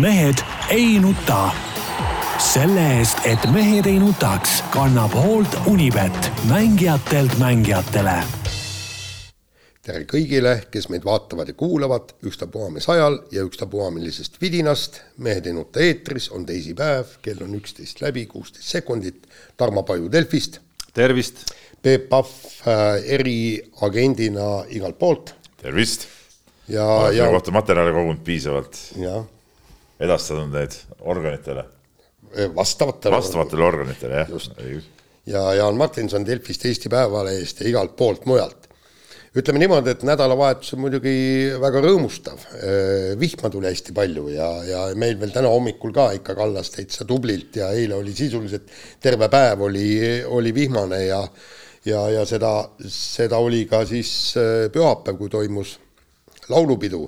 mehed ei nuta. selle eest, et mehed ei nutaks, kannab hoolt Unibet, mängijatelt mängijatele. tere kõigile, kes meid vaatavad ja kuulavad, ükstapuha mis ajal ja ükstapuha millisest vidinast. mehed ei nuta eetris, on teisipäev, kell on üksteist läbi, kuusteist sekundit. Tarmo Paju Delfist. tervist. Peep Pahv äh, eriagendina igalt poolt. tervist. ja, ja kohta materjale kogunud piisavalt. jah edastanud neid organitele. vastavatele. vastavatele organitele, jah. ja Jaan Martinson Delfist, Eesti Päevalehest ja igalt poolt mujalt. ütleme niimoodi, et nädalavahetus on muidugi väga rõõmustav. vihma tuli hästi palju ja, ja meil veel täna hommikul ka ikka kallas täitsa tublilt ja eile oli sisuliselt terve päev oli, oli vihmane ja ja, ja seda, seda oli ka siis pühapäev, kui toimus laulupidu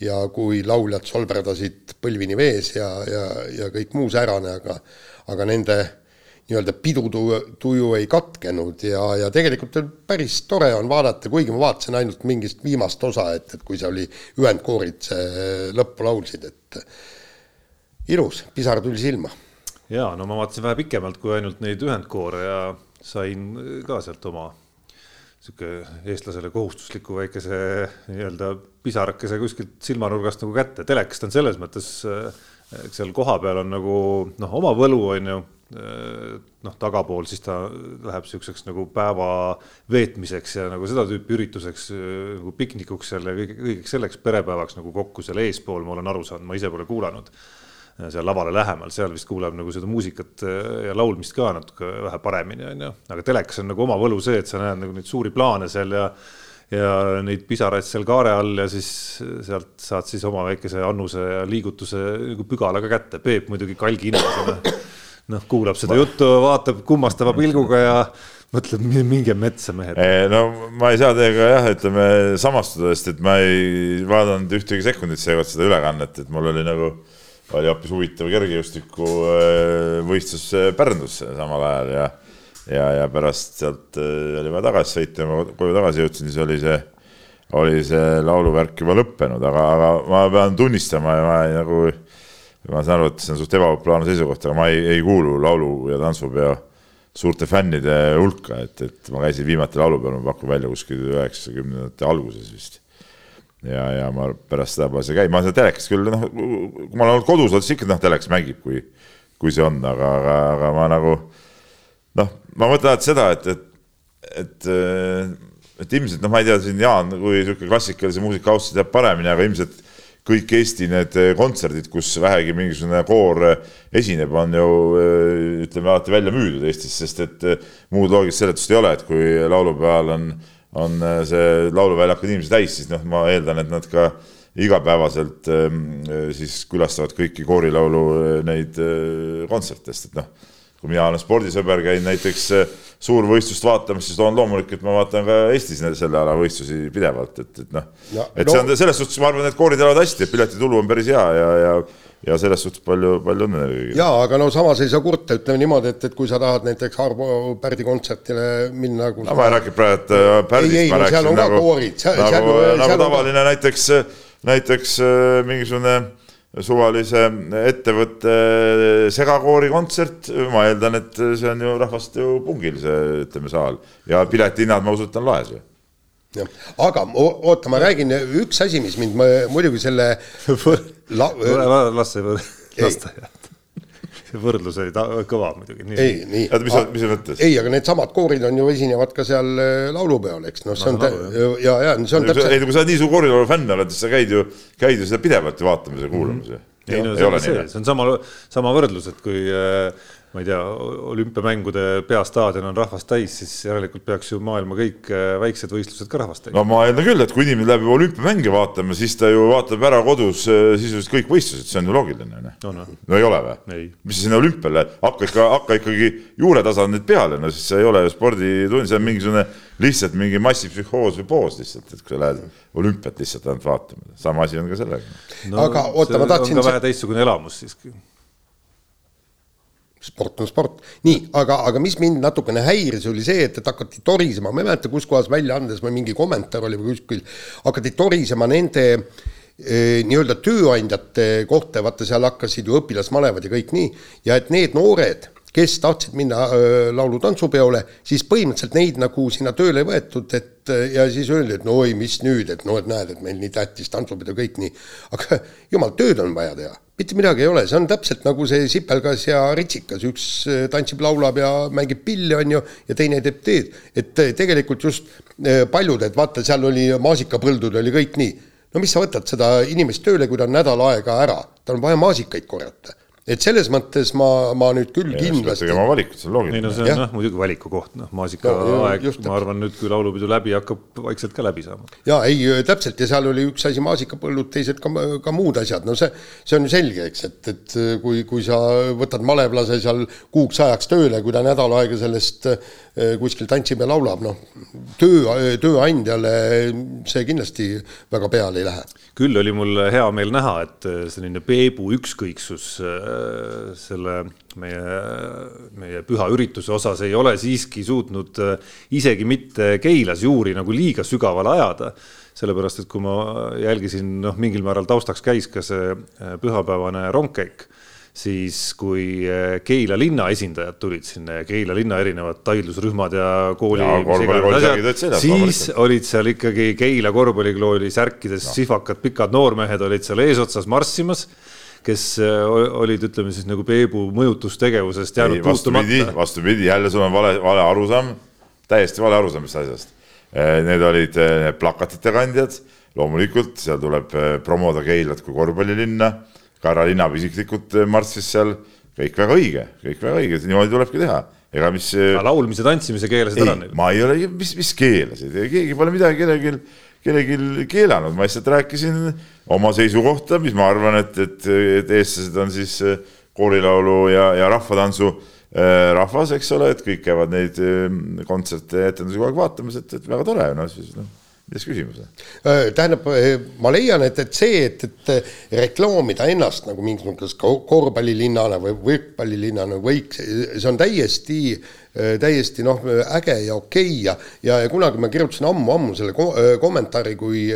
ja kui lauljad solberdasid põlvini vees ja, ja, ja kõik muu säärane, aga aga nende nii-öelda pidutuju ei katkenud ja, ja tegelikult päris tore on vaadata, kuigi ma vaatasin ainult mingist viimast osa, et, et kui see oli ühendkoorid see lõppu laulsid, et ilus, pisar tuli silma. jaa, no ma vaatasin vähe pikemalt kui ainult neid ühendkoore ja sain ka sealt oma sihuke eestlasele kohustusliku väikese nii-öelda pisarakese kuskilt silmanurgast nagu kätte. telekast on selles mõttes, eks seal kohapeal on nagu noh, oma võlu on ju noh, tagapool, siis ta läheb siukseks nagu päeva veetmiseks ja nagu seda tüüpi ürituseks nagu piknikuks seal ja kõigeks selleks perepäevaks nagu kokku seal eespool, ma olen aru saanud, ma ise pole kuulanud seal lavale lähemal, seal vist kuuleb nagu seda muusikat äh, ja laulmist ka natuke vähe paremini, onju. aga telekas on nagu oma võlu see, et sa näed nagu neid suuri plaane seal ja ja neid pisaraid seal kaare all ja siis sealt saad siis oma väikese annuse ja liigutuse nagu pügalaga kätte. Peep muidugi kalgi inimesena noh, kuulab seda juttu, vaatab kummastava pilguga ja mõtleb, minge metsa, mehed. no ma ei saa teiega jah, ütleme samastuda, sest et ma ei vaadanud ühtegi sekundit seekord seda ülekannet, et mul oli nagu äh, oli hoopis huvitav kergejõustiku äh, äh, Pärnus samal ajal ja ja, ja pärast sealt äh, oli vaja tagasi sõita ja ma koju tagasi jõudsin, siis oli see, oli see lauluvärk juba lõppenud, aga, aga ma pean tunnistama ja ma ei, nagu, ma saan aru, et see on suht ebapopulaarne seisukoht, aga ma ei, ei kuulu laulu- ja tantsupeo suurte fännide hulka, et, et ma käisin viimati laulupeol, ma pakun välja kuskil üheksakümnendate alguses vist ja, ja ma pärast seda pole see käinud, ma seda telekast küll noh, kui ma olen olnud kodus, siis ikka noh, telekas mängib, kui, kui see on, aga, aga, aga ma nagu noh, ma mõtlen alati seda, et, et, et, et ilmselt noh, ma ei tea, siin Jaan kui niisugune klassikalise muusika austaja teab paremini, aga ilmselt kõik Eesti need kontserdid, kus vähegi mingisugune koor esineb, on ju ütleme alati välja müüdud Eestis, sest et muud loogilist seletust ei ole, et kui laulupeol on on äh, see lauluväljaku inimesi täis, siis noh, ma eeldan, et nad ka igapäevaselt ähm, äh, siis külastavad kõiki koorilaulu äh, neid kontserte, sest et noh, kui mina olen spordisõber, käin näiteks suurvõistlust vaatamas, siis on loomulik, et ma vaatan ka Eestis selle ala võistlusi pidevalt, et, et noh, et see on selles suhtes, ma arvan, et koorid elavad hästi, et piletitulu on päris hea ja, ja ja selles suhtes palju, palju õnne kõigile. jaa, aga no samas ei saa kurta, ütleme niimoodi, et, et kui sa tahad näiteks Arvo Pärdi kontserdile minna kus no ma ei räägi praegu äh, Pärdist, ei, ei, ma no, rääkisin nagu, koorid, nagu, nagu tavaline on... näiteks, näiteks äh, mingisugune suvalise ettevõtte segakoori kontsert, ma eeldan, et see on ju rahvast ju pungil, see ütleme saal. Ja piletihinnad, ma usun, et on laes ju jah, aga oota, ma räägin üks asi, mis mind ma, muidugi selle la, las see lasteaia see võrdlus oli ta, kõva muidugi. ei, nii. oota, mis, mis sa mõtled? ei, aga needsamad koorid on ju, esinevad ka seal äh, laulupeol, eks noh, see on no, ja, ja see on täpselt. ei, kui sa nii suur koorilaulu fänn oled, siis sa käid ju, käid ju seda pidevalt ju vaatamas ja kuulamas ju. ei no see, see, see on sama, sama võrdlus, et kui äh, ma ei tea, olümpiamängude peastaadion on rahvast täis, siis järelikult peaks ju maailma kõik äh, väiksed võistlused ka rahvast täis. no ma eeldan küll, et kui inimene läheb juba olümpiamänge vaatama, siis ta ju vaatab ära kodus äh, sisuliselt kõik võistlused, see on ju loogiline, on ju. no, no ei ole või? mis sa sinna olümpiale, hakka ikka, hakka ikkagi juuretasandil peale, no siis see ei ole sporditund, see on mingisugune lihtsalt mingi massipsühhoos või poos lihtsalt, et kui sa lähed olümpiat lihtsalt ainult vaatama, sama asi on ka sellega. no aga oota, ma tahtsin. on ka vähe teistsugune elamus siiski sport on sport. nii, aga, aga mis mind natukene häiris, oli see, et, et hakati torisema, ma ei mäleta, kus kohas väljaandes või mingi kommentaar oli või kuskil, hakati torisema nende eh, nii-öelda tööandjate kohta, vaata seal hakkasid ju õpilasmalevad ja kõik nii, ja et need noored, kes tahtsid minna laulu-tantsupeole, siis põhimõtteliselt neid nagu sinna tööle ei võetud, et ja siis öeldi, et no oi, mis nüüd, et no et näed, et meil nii tähtis tantsupidu, kõik nii. aga jumal, tööd on vaja teha, mitte midagi ei ole, see on täpselt nagu see sipelgas ja ritsikas, üks tantsib, laulab ja mängib pilli, on ju, ja teine teeb teed. et tegelikult just paljud, et vaata, seal oli maasikapõldud oli kõik nii. No mis sa võtad seda inimest tööle, kui ta on nädal aega ära, tal on vaja maasikaid korjata et selles mõttes ma, ma nüüd küll ja, kindlasti. tegema valikut, see on loogiline. ei no see on noh, muidugi valiku koht, noh, maasikaaeg no,, ma arvan nüüd, kui laulupidu läbi hakkab, vaikselt ka läbi saama. ja ei, täpselt ja seal oli üks asi maasikapõllud, teised ka, ka muud asjad, no see, see on ju selge, eks, et, et kui, kui sa võtad malevlase seal kuuks ajaks tööle, kui ta nädal aega sellest eh, kuskil tantsib ja laulab, noh, töö, tööandjale see kindlasti väga peale ei lähe. küll oli mul hea meel näha, et selline Peebu ükskõiksus äh, selle meie, meie püha ürituse osas ei ole siiski suutnud äh, isegi mitte Keilas juuri nagu liiga sügavale ajada. sellepärast, et kui ma jälgisin, noh, mingil määral taustaks käis ka see äh, pühapäevane rongkäik siis kui äh, Keila linna esindajad tulid sinna ja Keila linna erinevad taidlusrühmad ja kooli. siis olid seal ikkagi Keila korvpallikooli särkides sihvakad pikad noormehed olid seal eesotsas marssimas kes äh, olid, ütleme siis nagu Peebu mõjutustegevusest jäänud puutumata. vastupidi, jälle sul on vale, vale arusaam, täiesti vale arusaam sellest asjast. Äh, need olid plakatite kandjad, loomulikult seal tuleb promoda Keilat kui korvpallilinna, ka härra linnapea isiklikult marssis seal, kõik väga õige, kõik väga õige, niimoodi tulebki teha ega mis. laulmise, tantsimise keelasid ära neil? ma ei ole, mis, mis keelasid, keegi pole midagi kellelgi kellelgi keelanud, ma lihtsalt rääkisin oma seisukohta, mis ma arvan, et, et, et eestlased on siis äh, koorilaulu ja, ja rahvatantsu rahvas, eks ole, et kõik käivad neid kontserte ja etendusi kogu aeg vaatamas, et, et väga tore, noh siis noh milles küsimus on? tähendab, ma leian, et, et see, et, et reklaamida ennast nagu mingisuguseks korvpallilinnana või võrkpallilinnana võiks, see on täiesti täiesti noh, äge ja okei okay ja, ja, ja kunagi ma kirjutasin ammu-ammu selle ko kommentaari, kui,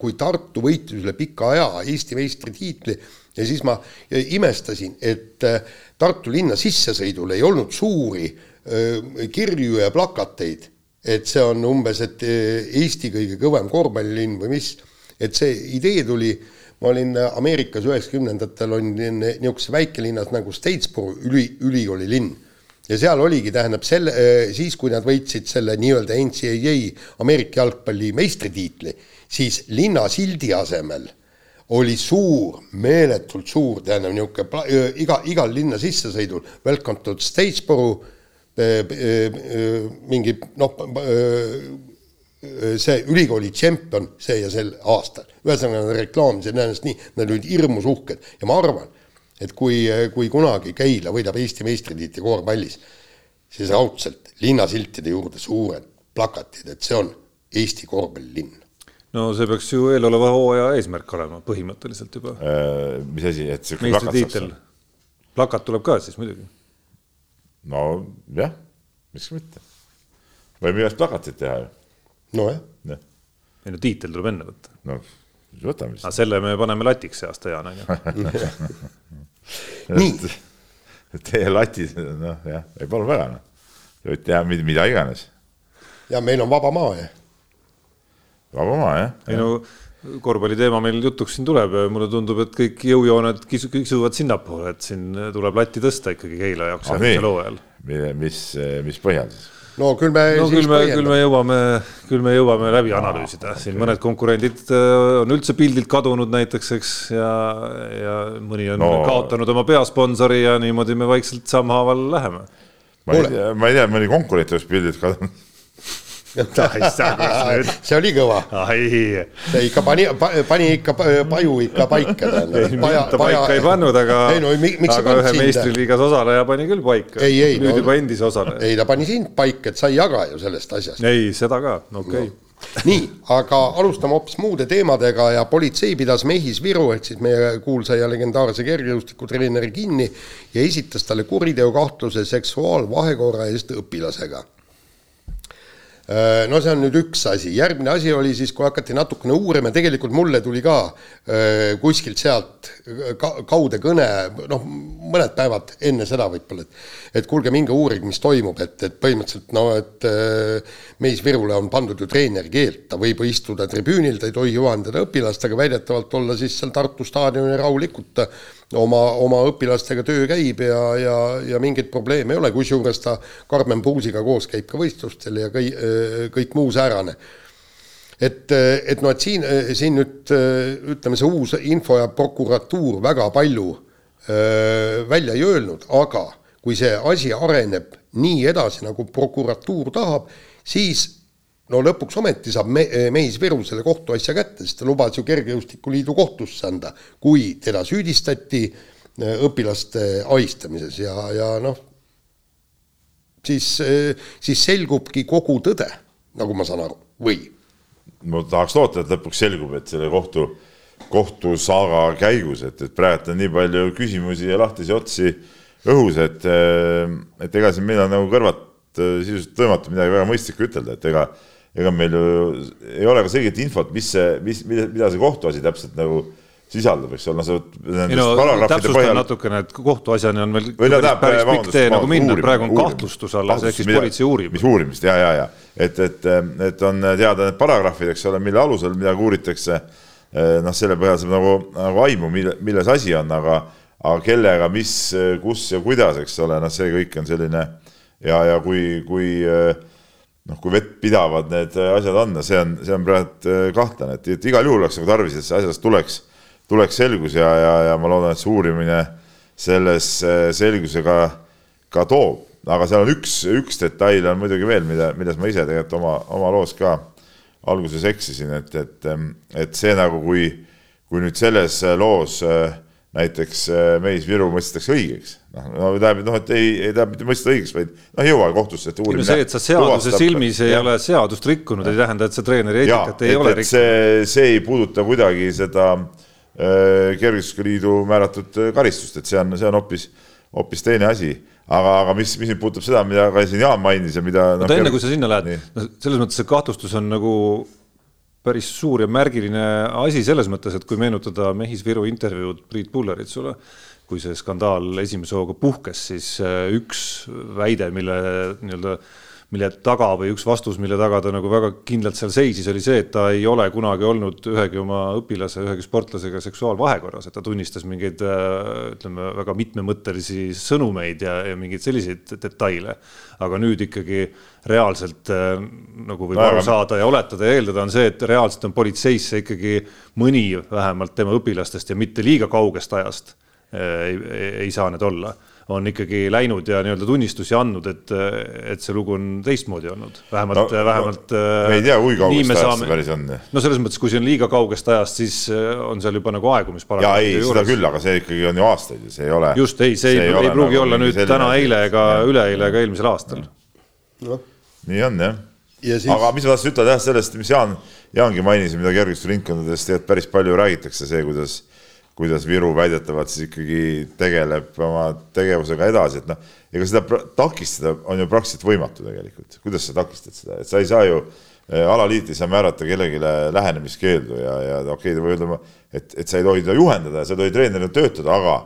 kui Tartu võitis üle pika aja Eesti meistritiitli ja siis ma imestasin, et Tartu linna sissesõidul ei olnud suuri kirju ja plakateid, et see on umbes, et Eesti kõige kõvem korvpallilinn või mis, et see idee tuli ma olin Ameerikas üheksakümnendatel olin niisuguses väikelinnas nagu Statesboro üli, ülikooli linn. Ja seal oligi, tähendab selle, äh, siis kui nad võitsid selle nii-öelda NCAA Ameerika jalgpalli meistritiitli, siis linna sildi asemel oli suur, meeletult suur, tähendab niisugune iga, igal linna sissesõidul welcome to Statesboro mingi noh, see ülikooli tšempion see ja sel aastal. ühesõnaga nad reklaamisid ennast nii, nad olid hirmus uhked ja ma arvan et kui, kui kunagi Keila võidab Eesti meistritiitli korvpallis, siis raudselt linnasiltide juurde suured plakatid, et see on Eesti korvpallilinn. no see peaks ju eeloleva hooaja eesmärk olema põhimõtteliselt juba äh,. mis asi, et sihuke plakat saaks? plakat tuleb ka siis muidugi. Nojah, miks mitte. võime igast plakatit teha ju. nojah ja.. ei no tiitel tuleb enne võtta. no võtame siis. selle me paneme latiks see aasta, Jaan, on ju. nii. Teie latid, noh jah, ei palun väga noh, võite teha mida, mida iganes. ja meil on vaba maa ju. vaba maa jah. ei no korvpalliteema meil jutuks siin tuleb ja mulle tundub, et kõik jõujooned kisu, kisuvad sinnapoole, et siin tuleb latti tõsta ikkagi Keila jaoks ah, järgmisel hooajal. mis, mis põhjal siis? no küll me no, küll me, küll me jõuame, küll me jõuame läbi analüüsida, siin mõned konkurendid äh, on üldse pildilt kadunud näiteks, eks, ja, ja mõni on no. kaotanud oma peasponsori ja niimoodi me vaikselt sammhaaval läheme. ma ei tea, ma ei tea, mõni konkurent oleks pildilt kadunud see oli kõva. see ikka pani, pani ikka paju ikka paika. Paja, ta paika ei pannud, aga, no, aga ühe meistriliigas osaleja pani küll paika. nüüd no, juba endise osaleja. ei, ta pani sind paika, et sa ei jaga ju sellest asjast. ei, seda ka, okei okay. no nii, aga alustame hoopis muude teemadega ja politsei pidas Mehis Viru ehk siis meie kuulsa ja legendaarse kergejõustikutreeneri kinni ja esitas talle kuriteokahtluse seksuaalvahekorra eest õpilasega no see on nüüd üks asi, järgmine asi oli siis, kui hakati natukene uurima, tegelikult mulle tuli ka äh, kuskilt sealt ka, kaude kõne, noh, mõned päevad enne seda võib-olla, et et kuulge, minge uurige, mis toimub, et, et põhimõtteliselt no, et äh, Meis Virule on pandud ju treeneri keeld, ta võib istuda tribüünil, ta ei tohi juhendada õpilast, aga väidetavalt olla siis seal Tartu staadionil rahulikult oma, oma õpilastega töö käib ja, ja, ja mingeid probleeme ei ole, kusjuures ta Karmen Puusiga koos käib ka võistlustel ja kõik, kõik muu säärane. et, et noh, et siin, siin nüüd ütleme, see uus info ja prokuratuur väga palju öö, välja ei öelnud, aga kui see asi areneb nii edasi, nagu prokuratuur tahab, siis no lõpuks ometi saab me-, Mehis Viru selle kohtuasja kätte, sest ta lubas ju Kergejõustikuliidu kohtusse anda, kui teda süüdistati äh, õpilaste ahistamises ja, ja noh, siis, äh, siis selgubki kogu tõde, nagu ma saan aru, või? ma tahaks loota, et lõpuks selgub, et selle kohtu, kohtusaaga käigus, et, et praegu on nii palju küsimusi ja lahtisi otsi õhus, et, et ega siin meil on nagu kõrvad sisuliselt võimatu midagi väga mõistlikku ütelda, et ega ega meil ju ei ole ka selget infot, mis see, mis, mida, mida see kohtuasi täpselt nagu sisaldab, eks ole, see. ei no täpsustan põhjal... natukene, et kohtuasjani on veel päris, päris pikk tee nagu minna, praegu on kahtlustus alles, ehk siis politsei uurib. mis uurimist ja, ja, ja et, et, et on teada need paragrahvid, eks ole, mille alusel midagi uuritakse. noh, selle põhjal saab nagu, nagu aimu, mille, milles asi on, aga, aga kellega, mis, kus ja kuidas, eks ole, noh, see kõik on selline ja, ja kui, kui äh, noh, kui vettpidavad need äh, asjad on, see on, see on praegu äh, kahtlane, et, igal juhul oleks nagu tarvis, et asjast tuleks, tuleks selgus ja, ja, ja ma loodan, et see uurimine selles äh, selguse ka, toob. aga seal on üks, üks detail on muidugi veel, mida, milles ma ise tegelikult oma, oma loos ka alguses eksisin, et, et, et see nagu, kui, kui nüüd selles loos näiteks Meis Viru mõistetakse õigeks no tähendab, noh, et ei, ei tähendab mitte mõista õigeks, vaid noh, jõua kohtusse, et uurimine. see, et sa seaduse tuvastab, silmis ei ja. ole seadust rikkunud, ei tähenda, et sa treeneri eetikat ei et, ole rikkunud. see, see ei puuduta kuidagi seda äh, kergejõustikuliidu määratud äh, karistust, et see on, see on hoopis, hoopis teine asi aga, aga mis, mis nüüd puudutab seda, mida ka siin Jaan mainis ja mida. oota no, enne, kui sa sinna lähed, no selles mõttes see kahtlustus on nagu päris suur ja märgiline asi selles mõttes, et kui meenutada Mehis Viru intervjuud Priit Pulleritsule, kui see skandaal esimese hooga puhkes, siis äh, üks väide, mille nii-öelda mille taga või üks vastus, mille taga ta nagu väga kindlalt seal seisis, oli see, et ta ei ole kunagi olnud ühegi oma õpilase, ühegi sportlasega seksuaalvahekorras, et ta tunnistas mingeid äh, ütleme, väga mitmemõttelisi sõnumeid ja, ja mingeid selliseid detaile. aga nüüd ikkagi reaalselt äh, nagu võib aru saada ja oletada ja eeldada, on see, et reaalselt on politseisse ikkagi mõni vähemalt tema õpilastest ja mitte liiga kaugest ajast ei, ei saa need olla on ikkagi läinud ja nii-öelda tunnistusi andnud, et, et see lugu on teistmoodi olnud, vähemalt no,, vähemalt. No, me ei tea, kui kaugest ajast saame... see päris on. no selles mõttes, kui see on liiga kaugest ajast, siis äh, on seal juba nagu aegumisparagrahv. ja ei, seda küll, aga see ikkagi on ju aastaid ja see ei ole. just, ei, see, ei, ei, ei pruugi nagu olla nüüd täna, eile ega üleeile ega eelmisel aastal no.. nii on jah ja. Siis... aga mis ma tahtsin ütelda jah, sellest, mis Jaan, Jaangi mainis, mida kergejõustikuringkondades tegelikult päris palju räägitakse, see, kuidas kuidas Viru väidetavalt siis ikkagi tegeleb oma tegevusega edasi, et noh, ega seda takistada on ju praktiliselt võimatu tegelikult. kuidas sa takistad seda, et sa ei saa ju äh,, alaliit ei saa määrata kellelegi lähenemiskeeldu ja, ja okei okay,, võib öelda, et, et sa ei tohi teda juhendada ja sa ei tohi treenerina töötada, aga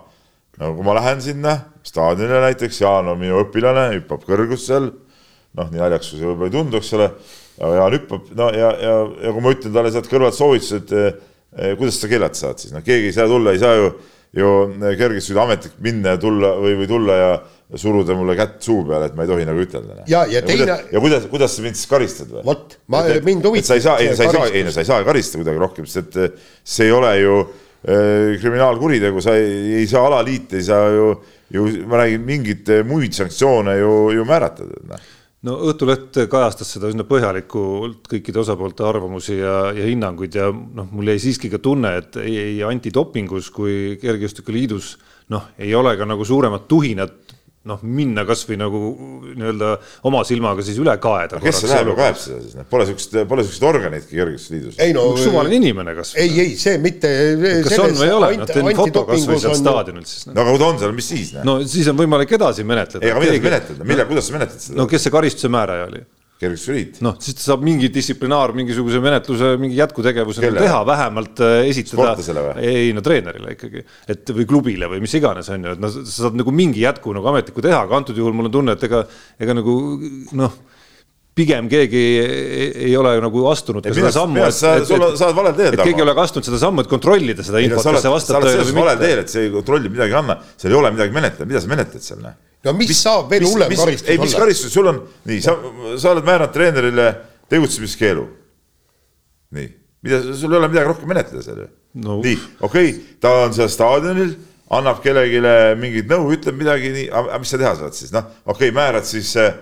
no kui ma lähen sinna staadionile näiteks, Jaan on minu õpilane, hüppab kõrgust seal, noh, nii naljakas kui see võib-olla ei tundu, eks ole, Jaan hüppab, no ja, ja, ja kui ma ütlen talle sealt kõrvalt soovitused, Eh, kuidas sa keelata saad siis, noh, keegi ei saa tulla, ei saa ju, ju eh, kergesti ametlik minna ja tulla või, või tulla ja suruda mulle kätt suu peale, et ma ei tohi nagu ütelda. Noh. ja, ja teine. ja kuidas, kuidas sa mind siis karistad või? vot, ma, mind huvitab. sa ei saa, ei, sa ei saa, ei no sa ei saa karistada kuidagi rohkem, sest et eh, see ei ole ju äh, kriminaalkuritegu, sa ei, ei saa, alaliit ei saa ju, ju ma räägin, mingeid muid sanktsioone ju, ju määratleda, noh no Õhtuleht kajastas seda üsna põhjalikult, kõikide osapoolte arvamusi ja, ja hinnanguid ja noh, mul jäi siiski ka tunne, et ei, ei antidopingus kui Kergejõustikuliidus noh, ei ole ka nagu suuremat tuhinat noh, minna kasvõi nagu nii-öelda oma silmaga siis üle kaeda. kes see läheb ja kaeb seda siis, noh, pole siukest, pole siukest organitki Kergejõustikuliidus. ei no suvaline inimene kas. ei, ei see mitte. kas on või ei ole, noh teen foto kasvõi sealt staadionilt siis no.. no aga kui ta on seal, mis siis? no siis on võimalik edasi menetleda. ei, aga mida sa menetled, mille, kuidas sa menetled seda? no kes see karistuse määraja oli? Kergejõustikuliit. noh, siis ta saab mingi distsiplinaar, mingisuguse menetluse, mingi jätkutegevuse Kellele? teha, vähemalt äh, esitada. Ei no treenerile ikkagi, et või klubile või mis iganes on ju, et noh, sa saad nagu mingi jätku nagu ametniku teha, aga antud juhul mul on tunne, et ega, ega nagu noh pigem keegi ei, ei ole nagu astunud ka seda sammu. sa, sa oled valel teel. et keegi ei ole ka astunud seda sammu, et kontrollida seda infot, kas see vastab tõele või mitte. valel teel, et see ei kontrolli midagi ei anna, seal ei ole midagi menetleda, mida sa menetled seal, noh no mis, mis saab veel hullem karistus olla? ei, mis karistus sul on, nii, sa, sa oled määranud treenerile tegutsemiskeelu. nii, mida, sul ei ole midagi rohkem menetleda seal ju no.. nii, okei okay,, ta on seal staadionil, annab kellelegi mingit nõu, ütleb midagi, nii, aga mis sa teha saad siis, noh, okei okay,, määrad siis äh,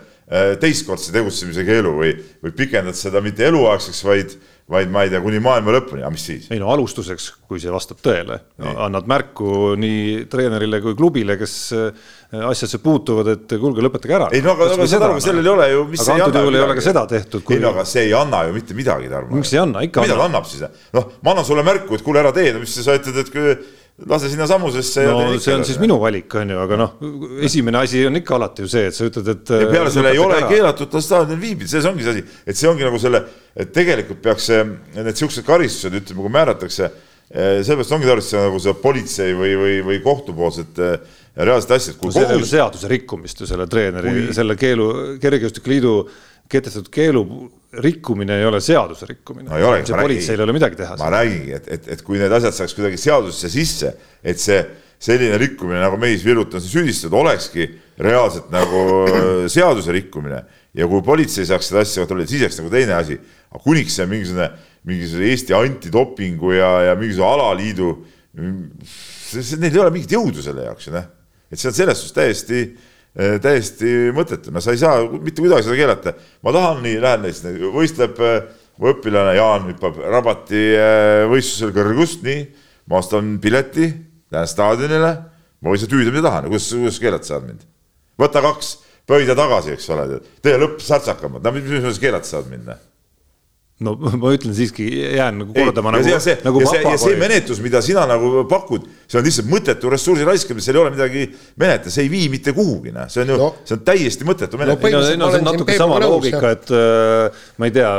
teistkordse tegutsemise keelu või, või pikendad seda mitte eluaegseks, vaid vaid ma ei tea, kuni maailma lõpuni, aga mis siis? ei no alustuseks, kui see vastab tõele, annad märku nii treenerile kui klubile, kes äh, asjasse puutuvad, et kuulge, lõpetage ära. ei no aga, aga saad aru, sellel ei ole ju, mis aga antud juhul ei ole ka seda tehtud kui.... ei no aga see ei anna ju mitte midagi, Tarmo. miks ei anna, ikka annab. mida ta annab siis? noh, ma annan sulle märku, et kuule, ära tee, no mis sa ütled, et kui lase sinna sammusesse. no see on siis minu valik, on ju, aga noh, esimene asi on ikka alati ju see, et sa ütled, et. ja peale selle ei ole ära. keelatud tal staadionil viibida, selles ongi see asi, et see ongi nagu selle, et tegelikult peaks see, need siuksed karistused, ütleme, kui määratakse, eh, sellepärast ongi tarvis nagu see politsei või, või, või kohtupoolset eh, reaalset asja. No, see ei ole seaduse rikkumist ju selle treeneri selle keelu, kergejõustikuliidu kehtestatud keelu rikkumine ei ole seaduse rikkumine no,. politseil ei ole midagi teha. ma räägingi, et, et, et kui need asjad saaks kuidagi seadusesse sisse, et see selline rikkumine nagu meis virutamise süüdistatud olekski reaalselt nagu äh, seaduse rikkumine ja kui politsei saaks seda asja kontrollida, siis oleks nagu teine asi. aga kuniks see mingisugune, mingisugune Eesti antidopingu ja, ja mingisugune alaliidu, neil ei ole mingit jõudu selle jaoks ju noh. et see on selles suhtes täiesti täiesti mõttetu, no sa ei saa mitte kuidagi seda keelata. ma tahan nii, lähen näiteks, võistleb eh, mu õpilane Jaan hüppab rabati eh, võistlusel kõrgust, nii, ma ostan pileti, lähen staadionile, ma võin seda hüüda, mida tahan, kuidas, kuidas keelata saad mind? võta kaks pöidla tagasi, eks ole, tee lõpp särtsakamad, no mis mõttes keelata saad mind? No ma ütlen siiski, jään nagu kordama ei, nagu, see, nagu ja see, ja see menetlus, mida sina nagu pakud, see on lihtsalt mõttetu ressursi raiskamine, seal ei ole midagi menetleda, see ei vii mitte kuhugi, noh, see on ju no., see on täiesti mõttetu menetlus no,. No, no see on natuke sama loogika, et äh, ma ei tea,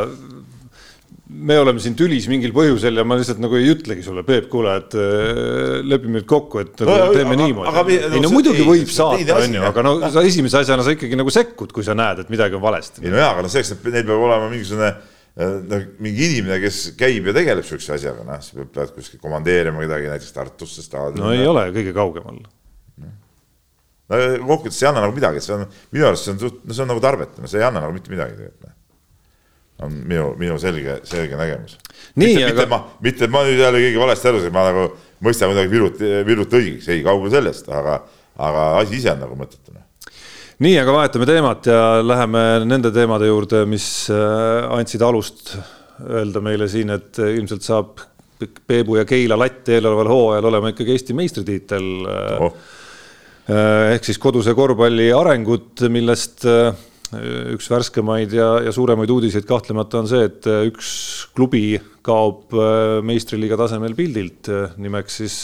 me oleme siin tülis mingil põhjusel ja ma lihtsalt nagu ei ütlegi sulle, Peep, kuule, et äh, lepime nüüd kokku, et no, nagu, teeme aga, niimoodi. ei no muidugi ei, võib saata, on ju, aga no sa esimese asjana sa ikkagi nagu sekkud, kui sa näed, et midagi on valesti. ei no jaa, aga no selleks, et neil peab olema mingisugune noh, mingi inimene, kes käib ja tegeleb sihukese asjaga, noh, sa pead kuskil komandeerima kedagi näiteks Tartusse staadioni. no ei no. ole kõige kaugemal. no kokkuvõttes ei anna nagu midagi, see on, minu arust see on suht, no see on nagu tarbetu, no see ei anna nagu mitte midagi tegelikult. Noh. on minu, minu selge, selge nägemus. mitte, aga... mitte ma, mitte ma nüüd jälle keegi valesti aru saan, ma nagu mõistan kuidagi Virut, Virut õigeks, ei, kaugel sellest, aga, aga asi ise on nagu mõttetu noh nii, aga vahetame teemat ja läheme nende teemade juurde, mis äh, andsid alust öelda meile siin, et ilmselt saab Peebu ja Keila latt eeloleval hooajal olema ikkagi Eesti meistritiitel oh.. ehk siis koduse korvpalli arengut, millest üks värskemaid ja, ja suuremaid uudiseid kahtlemata on see, et üks klubi kaob meistriliiga tasemel pildilt, nimeks siis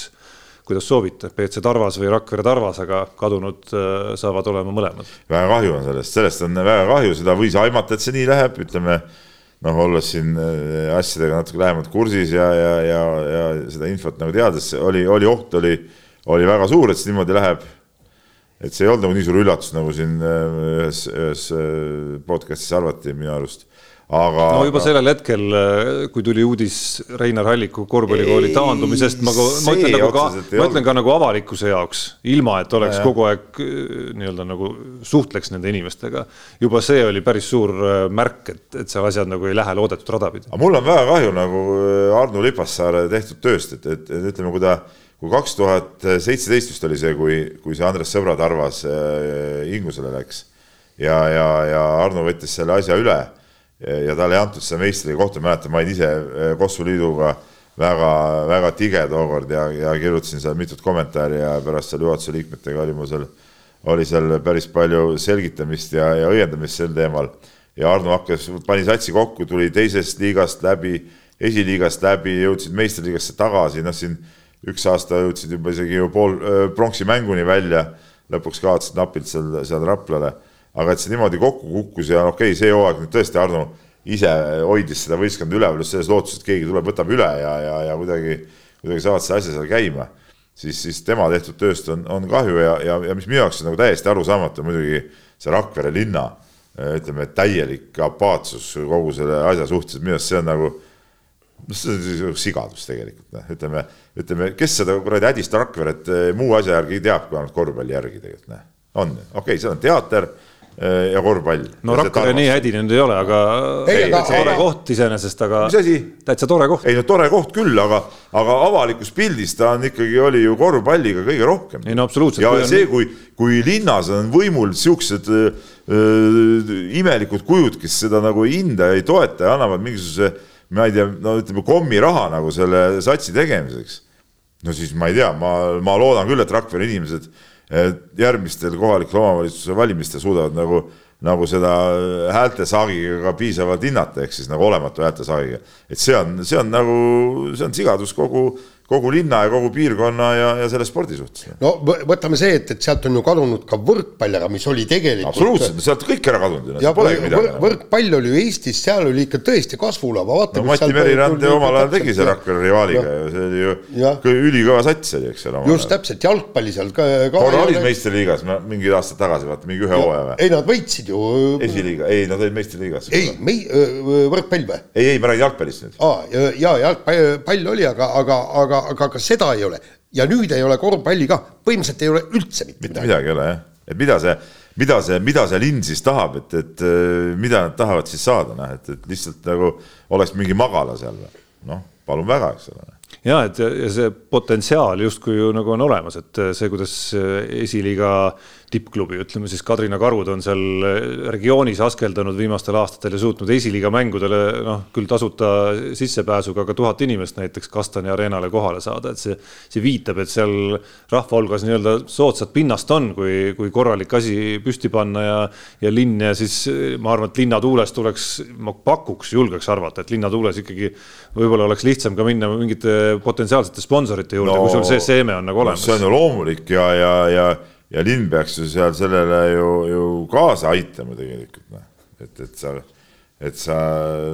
kuidas soovite, BC Tarvas või Rakvere Tarvas, aga kadunud äh, saavad olema mõlemad. väga kahju on sellest, sellest on väga kahju, seda võis aimata, et see nii läheb, ütleme noh, olles siin äh, asjadega natuke lähemalt kursis ja, ja, ja, ja seda infot nagu teades, oli, oli oht, oli, oli väga suur, et see niimoodi läheb. et see ei olnud nagu nii suur üllatus, nagu siin äh, ühes, ühes podcast'is arvati minu arust aga. no juba sellel hetkel, kui tuli uudis Reinar Halliku korvpallikooli taandumisest, ma, ma ütlen nagu ka, ma ütlen ka nagu avalikkuse jaoks, ilma et oleks ja, kogu aeg nii-öelda nagu suhtleks nende inimestega. juba see oli päris suur äh, märk, et, et seal asjad nagu ei lähe loodetud rada pidi. aga mul on väga kahju nagu äh, Arno Lipassaare tehtud tööst, et, et, et ütleme, kui ta kui kaks tuhat seitseteist vist oli see, kui, kui see Andres Sõbrad arvas äh, Ingusele läks ja, ja, ja Arno võttis selle asja üle ja talle ei antud seda meistrikohta, mäletan, ma olin ise eh, Kossu liiduga väga-väga tige tookord ja, ja kirjutasin seal mitut kommentaari ja pärast seal juhatuse liikmetega oli mul seal, oli seal päris palju selgitamist ja, ja õiendamist sel teemal. ja Arno hakkas, pani satsi kokku, tuli teisest liigast läbi, esiliigast läbi, jõudsid meistriliigasse tagasi, noh siin üks aasta jõudsid juba isegi ju pool pronksi mänguni välja, lõpuks kaotasid napilt seal, seal Raplale aga et see niimoodi kokku kukkus ja okei okay,, see hooaeg nüüd tõesti Arno ise hoidis seda võistkonda üleval just selles lootuses, et keegi tuleb, võtab üle ja, ja, ja kuidagi, kuidagi saavad selle asja seal käima. siis, siis tema tehtud tööst on, on kahju ja, ja, ja mis minu jaoks on nagu täiesti arusaamatu muidugi see Rakvere linna ütleme, täielik apaatsus kogu selle asja suhtes, minu arust see on nagu noh, see on sigadus tegelikult, noh, ütleme, ütleme, kes seda kuradi hädist Rakveret muu asja järgi teab, kui ainult korvpalli järgi tegelikult, noh. on, okei okay,, seal on teater ja korvpall. no Rakvere nii hädi nüüd ei ole, aga tore koht iseenesest, aga täitsa tore koht. ei no tore koht küll, aga, aga avalikus pildis ta on ikkagi, oli ju korvpalliga kõige rohkem. ei no absoluutselt. ja kui see, kui, kui linnas on võimul siuksed äh, imelikud kujud, kes seda nagu ei hinda ja ei toeta ja annavad mingisuguse ma ei tea, no ütleme kommiraha nagu selle satsi tegemiseks. no siis ma ei tea, ma, ma loodan küll, et Rakvere inimesed järgmistel kohalike omavalitsuse valimistel suudavad nagu, nagu seda häältesaagiga ka piisavalt hinnata, ehk siis nagu olematu häältesaagiga. et see on, see on nagu, see on sigadus kogu kogu linna ja kogu piirkonna ja, ja selle spordi suhtes. no võtame see, et, et sealt on ju kadunud ka võrkpall ära, mis oli tegelikult. absoluutselt, sealt kõik ära kadunud. Võr, võrkpall oli ju Eestis, seal oli ikka tõesti kasvulava, vaata. no Mati Merirand ju omal ajal tegi see Rakvere rivaaliga ja see oli ju ülikõva sats oli, eks ole. just täpselt, jalgpalli seal ka. korra olid meistriliigas, mingid aastad tagasi, vaata mingi ühe hooaja või? ei, nad võitsid ju. esiliiga, ei, nad olid meistriliigas. ei, mei-, võrkpall või? ei, ei, ma räägin jalgpallist nüüd. aa, ja jalgpall oli, aga, aga, aga aga ka seda ei ole. Ja nüüd ei ole korvpalli ka, põhimõtteliselt ei ole üldse mitte midagi. mitte midagi. ei ole jah, et mida see, mida see, mida see linn siis tahab, et, et mida nad tahavad siis saada, noh, et, et lihtsalt nagu oleks mingi magala seal või, noh, palun väga, eks ole. Ja et ja see potentsiaal justkui ju nagu on olemas, et see, kuidas esiliiga tippklubi, ütleme siis Kadrina karud on seal regioonis askeldanud viimastel aastatel ja suutnud esiliiga mängudele noh, küll tasuta sissepääsuga ka tuhat inimest näiteks Kastani areenale kohale saada, et see, see viitab, et seal rahva hulgas nii-öelda soodsat pinnast on, kui, kui korralik asi püsti panna ja, ja linn ja siis ma arvan, et linnatuules tuleks, ma pakuks, julgeks arvata, et linnatuules ikkagi võib-olla oleks lihtsam ka minna mingite potentsiaalsete sponsorite juurde no,, kui sul see seeme on nagu olemas. see on ju loomulik ja, ja, ja ja linn peaks ju seal sellele ju, ju kaasa aitama tegelikult noh, et, et sa, et sa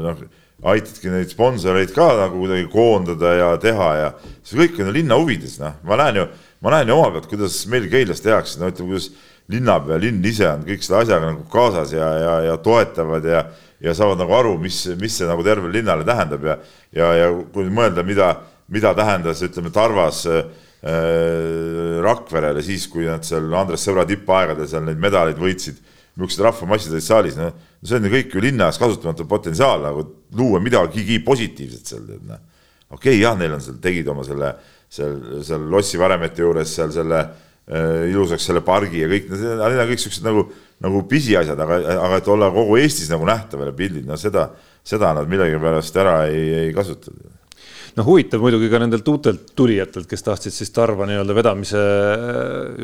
noh, aitadki neid sponsoreid ka nagu kuidagi koondada ja teha ja see kõik on ju linna huvides, noh, ma näen ju, ma näen ju oma pealt, kuidas meil Keilas tehakse, no ütleme, kuidas linnapea, linn ise on kõik selle asjaga nagu kaasas ja, ja, ja toetavad ja, ja saavad nagu aru, mis, mis see nagu tervele linnale tähendab ja, ja, ja kui mõelda, mida, mida tähendas, ütleme, Tarvas äh, Rakverele siis, kui nad seal Andres Sõbra tippaegadel seal neid medaleid võitsid, niisugused rahvamassid olid saalis, noh, see on ju kõik ju linna ees kasutamatu potentsiaal nagu luua midagigi positiivset seal, tead noh. okei okay,, jah, neil on seal, tegid oma selle, seal, seal Lossi varemete juures seal selle äh, ilusaks selle pargi ja kõik, need on kõik siuksed nagu, nagu pisiasjad, aga, aga et olla kogu Eestis nagu nähtav ja pildid, no seda, seda nad millegipärast ära ei, ei kasuta noh, huvitav muidugi ka nendelt uutelt tulijatelt, kes tahtsid siis Tarva nii-öelda vedamise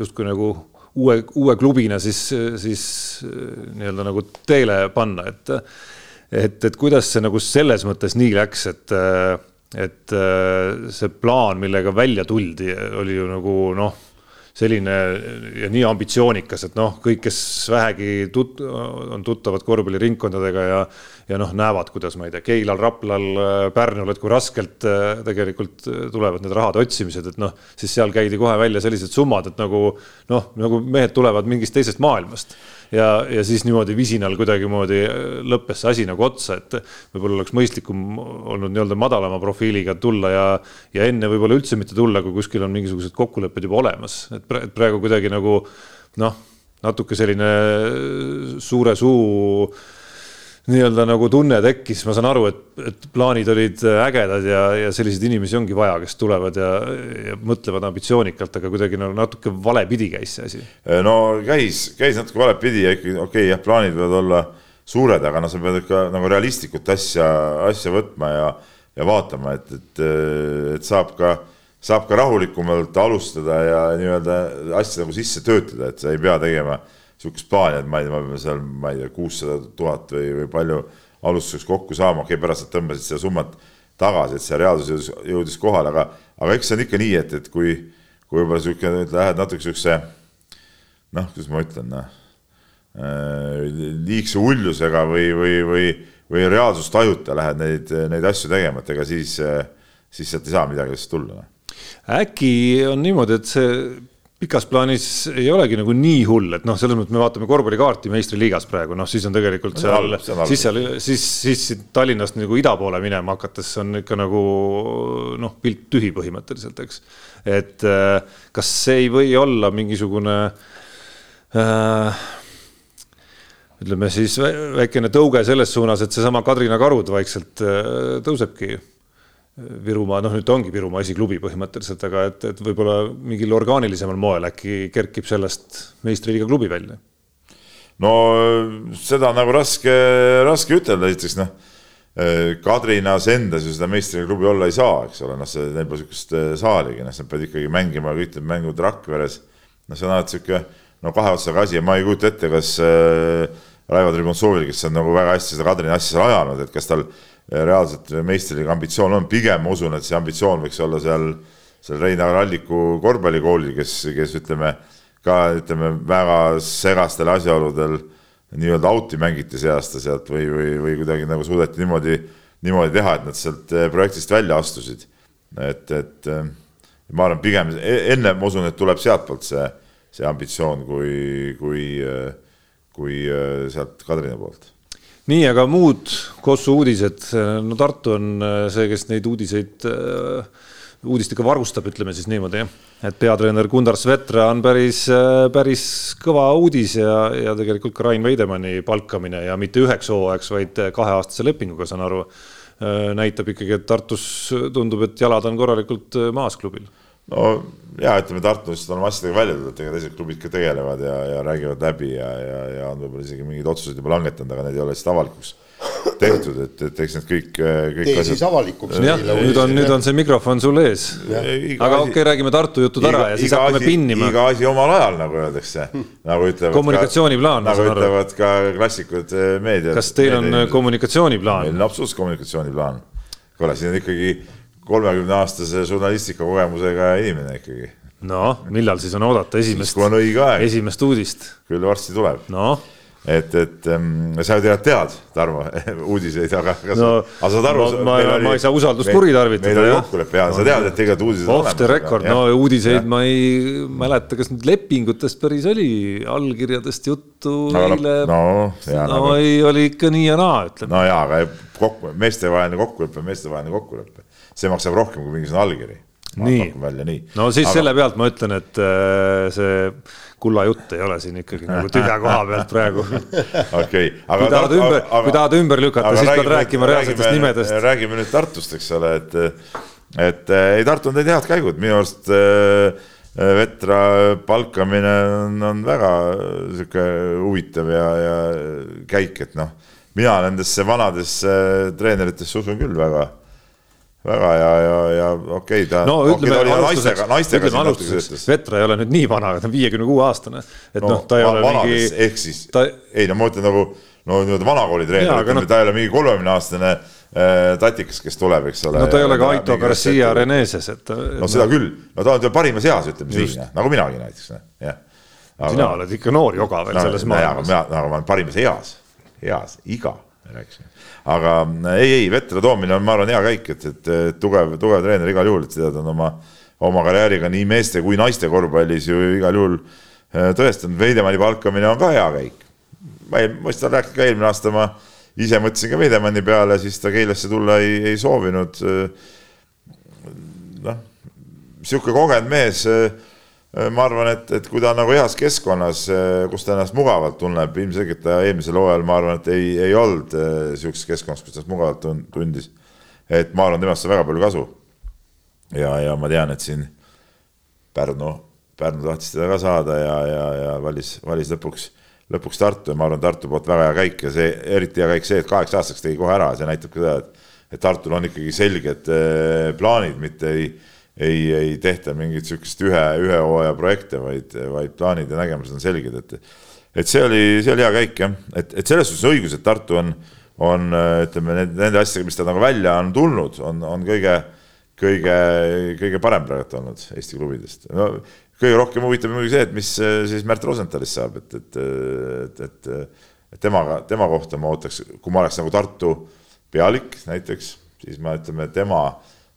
justkui nagu uue, uue klubina siis, siis nii-öelda nagu teele panna, et et, et kuidas see nagu selles mõttes nii läks, et et see plaan, millega välja tuldi, oli ju nagu noh selline ja nii ambitsioonikas, et noh, kõik, kes vähegi tut-, on tuttavad korvpalliringkondadega ja ja noh, näevad, kuidas ma ei tea, Keilal, Raplal, Pärnul, et kui raskelt äh, tegelikult tulevad need rahade otsimised, et noh, siis seal käidi kohe välja sellised summad, et nagu noh, nagu mehed tulevad mingist teisest maailmast ja, ja siis niimoodi visinal kuidagimoodi lõppes see asi nagu otsa, et võib-olla oleks mõistlikum olnud nii-öelda madalama profiiliga tulla ja, ja enne võib-olla üldse mitte tulla, kui kuskil on mingisugused kokkulepped juba olemas, et praegu kuidagi nagu noh, natuke selline suure suu nii-öelda nagu tunne tekkis, ma saan aru, et, et plaanid olid ägedad ja, ja selliseid inimesi ongi vaja, kes tulevad ja, ja mõtlevad ambitsioonikalt, aga kuidagi nagu natuke valepidi käis see asi. no käis, käis natuke valepidi ja ikkagi okei okay,, jah, plaanid võivad olla suured, aga no sa pead ikka nagu realistlikult asja, asja võtma ja, ja vaatama, et, et, et saab ka, saab ka rahulikumalt alustada ja nii-öelda asja nagu sisse töötada, et sa ei pea tegema niisugust plaani, et ma ei tea, me peame seal, ma ei tea, kuussada tuhat või, või palju alustuseks kokku saama, okei okay,, pärast nad tõmbasid seda summat tagasi, et see reaalsus jõudis, jõudis kohale, aga, aga eks see on ikka nii, et, et kui, kui võib-olla niisugune, lähed natuke niisuguse noh, kuidas ma ütlen, noh liigse ullusega või, või, või, või reaalsustajuta lähed neid, neid asju tegema, et ega siis, siis sealt ei saa midagi lihtsalt tulla. Noh. äkki on niimoodi, et see pikas plaanis ei olegi nagu nii hull, et noh, selles mõttes me vaatame korvpallikaarti meistriliigas praegu, noh, siis on tegelikult seal, siis seal, siis, siis Tallinnast nagu ida poole minema hakates on ikka nagu noh, pilt tühi põhimõtteliselt, eks. et äh, kas see ei või olla mingisugune äh, ütleme siis väikene tõuge selles suunas, et seesama Kadrina karud vaikselt äh, tõusebki Virumaa, noh, nüüd ta ongi Virumaa esiklubi põhimõtteliselt, aga et, et võib-olla mingil orgaanilisemal moel äkki kerkib sellest meistriliiga klubi välja? no seda nagu raske, raske ütelda, esiteks noh, Kadrinas endas ju seda meistriliiga klubi olla ei saa, eks ole, noh, see, neil pole niisugust äh, saaligi, noh, nad peavad ikkagi mängima kõik need mängud Rakveres. noh, see on alati niisugune no kahe otsaga asi ja ma ei kujuta ette, kas äh, Raivo Tribuntsovil, kes on nagu väga hästi seda Kadrina asja seal ajanud, et kas tal reaalselt meistriliiga ambitsioon on, pigem ma usun, et see ambitsioon võiks olla seal, seal Reinar Alliku korvpallikoolil, kes, kes ütleme ka ütleme väga segastel asjaoludel nii-öelda out'i mängiti see aasta sealt või, või, või kuidagi nagu suudeti niimoodi, niimoodi teha, et nad sealt eh, projektist välja astusid. et, et eh, ma arvan, pigem e-, enne ma usun, et tuleb sealtpoolt see, see ambitsioon, kui, kui, eh, kui sealt Kadrina poolt nii, aga muud Kossu uudised, no Tartu on äh, see, kes neid uudiseid, äh, uudistega varustab, ütleme siis niimoodi, jah. et peatreener Gundar Svetra on päris, äh, päris kõva uudis ja, ja tegelikult ka Rain Veidemanni palkamine ja mitte üheks hooajaks, vaid kaheaastase lepinguga, saan aru, näitab ikkagi, et Tartus tundub, et jalad on korralikult maas klubil no ja ütleme, Tartust on asjadega välja tulnud, ega teised klubid ka tegelevad ja, ja räägivad läbi ja, ja, ja on võib-olla isegi mingeid otsuseid juba langetanud, aga need ei ole lihtsalt avalikuks tehtud, et, et eks need kõik, kõik tee siis avalikuks. jah, nüüd on, nüüd on see mikrofon sul ees. aga okei okay,, räägime Tartu jutud ära ja siis hakkame asi, pinnima. iga asi omal ajal, nagu öeldakse, nagu ütlevad. kommunikatsiooniplaan. nagu ütlevad ka klassikud eh, meedias. kas teil on kommunikatsiooniplaan? meil on absoluutselt kommunikatsiooniplaan. kuule, siin on ikkagi kolmekümne aastase žurnalistika kogemusega inimene ikkagi. noh, millal siis on oodata esimest, esimest uudist? küll varsti tuleb. noh et, et ähm, sa ju tead, tead, Tarmo, uudiseid, aga, aga no, sa saad aru. ma, ma, oli, ma ei saa usaldust kuritarvitada. meil oli kokkulepe ja sa tead, et tegelikult uudised. Off the record, no uudiseid ja. ma ei mäleta, kas nüüd lepingutest päris oli, allkirjadest juttu no, eile. no, no, no ei, oli ikka nii ja naa, ütleme. no jaa, aga kokku, meestevaheline kokkulepe, meestevaheline kokkulepe see maksab rohkem kui mingisugune allkiri. nii, no siis Aga... selle pealt ma ütlen, et äh, see kulla jutt ei ole siin ikkagi nagu tühja koha pealt praegu. okei, aga. kui tahad ümber, kui tahad ümber lükata, siis pead rääkima reaalsetest nimedest. räägime nüüd Tartust, eks ole, et, et ei, Tartu on teinud head käigud, minu arust äh, Vetra palkamine on, on väga sihuke huvitav ja, ja käik, et noh, mina nendesse vanadesse treeneritesse usun küll väga väga ja, ja, ja okei okay,, ta no, ütleme, okay, naistega, naistega ütleme alustuseks, Vetra ei ole nüüd nii vana, ta on viiekümne kuue aastane, et noh no, no, ta ei ole mingi. ehk siis ta..., ei no ma ütlen nagu no nii-öelda vanakooli treener, ütleme no... ta ei ole mingi kolmekümne aastane äh, tatikas, kes tuleb, eks ole. no ta ei ole ka Aito Garcia Reneses, et. no seda küll, no ta on parimas eas, ütleme siin, nagu minagi näiteks, jah. sina oled ikka noor joga veel selles maailmas. aga ma olen parimas eas, eas, iga rääkisime. aga ei, ei, Vetra toomine on, ma arvan, hea käik, et, et tugev, tugev treener igal juhul, et seda ta on oma, oma karjääriga nii meeste kui naiste korvpallis ju igal juhul äh, tõestanud. Veidemanni palkamine on ka hea käik. ma ei, ma seda rääkisin ka eelmine aasta, ma ise mõtlesin ka Veidemanni peale, siis ta Keilasse tulla ei, ei soovinud. noh, sihuke kogenud mees Äh, ma arvan, et, et kui ta on nagu heas keskkonnas, äh, kus ta ennast mugavalt tunneb, ilmselgelt ta eelmisel hooajal, ma arvan, et ei, ei olnud äh, sihukeses keskkonnas, kus ta ennast mugavalt tundis. et ma arvan, temast saab väga palju kasu. ja, ja ma tean, et siin Pärnu, Pärnu tahtis teda ka saada ja, ja, ja valis, valis lõpuks, lõpuks Tartu ja ma arvan, Tartu poolt väga hea käik ja see, eriti hea käik see, et kaheks aastaks tegi kohe ära, see näitab ka seda, et, et Tartul on ikkagi selged plaanid, mitte ei ei, ei tehta mingit sihukest ühe, ühe hooaja projekte, vaid, vaid plaanid ja nägemused on selged, et et see oli, see oli hea käik jah, et, et selles suhtes õigus, et Tartu on, on ütleme nende asjadega, mis ta nagu välja on tulnud, on, on kõige, kõige, kõige parem praegu olnud Eesti klubidest. no kõige rohkem huvitab muidugi see, et mis siis Märt Rosenthalist saab, et, et, et, et, et temaga, tema kohta ma ootaks, kui ma oleks nagu Tartu pealik näiteks, siis ma ütleme, tema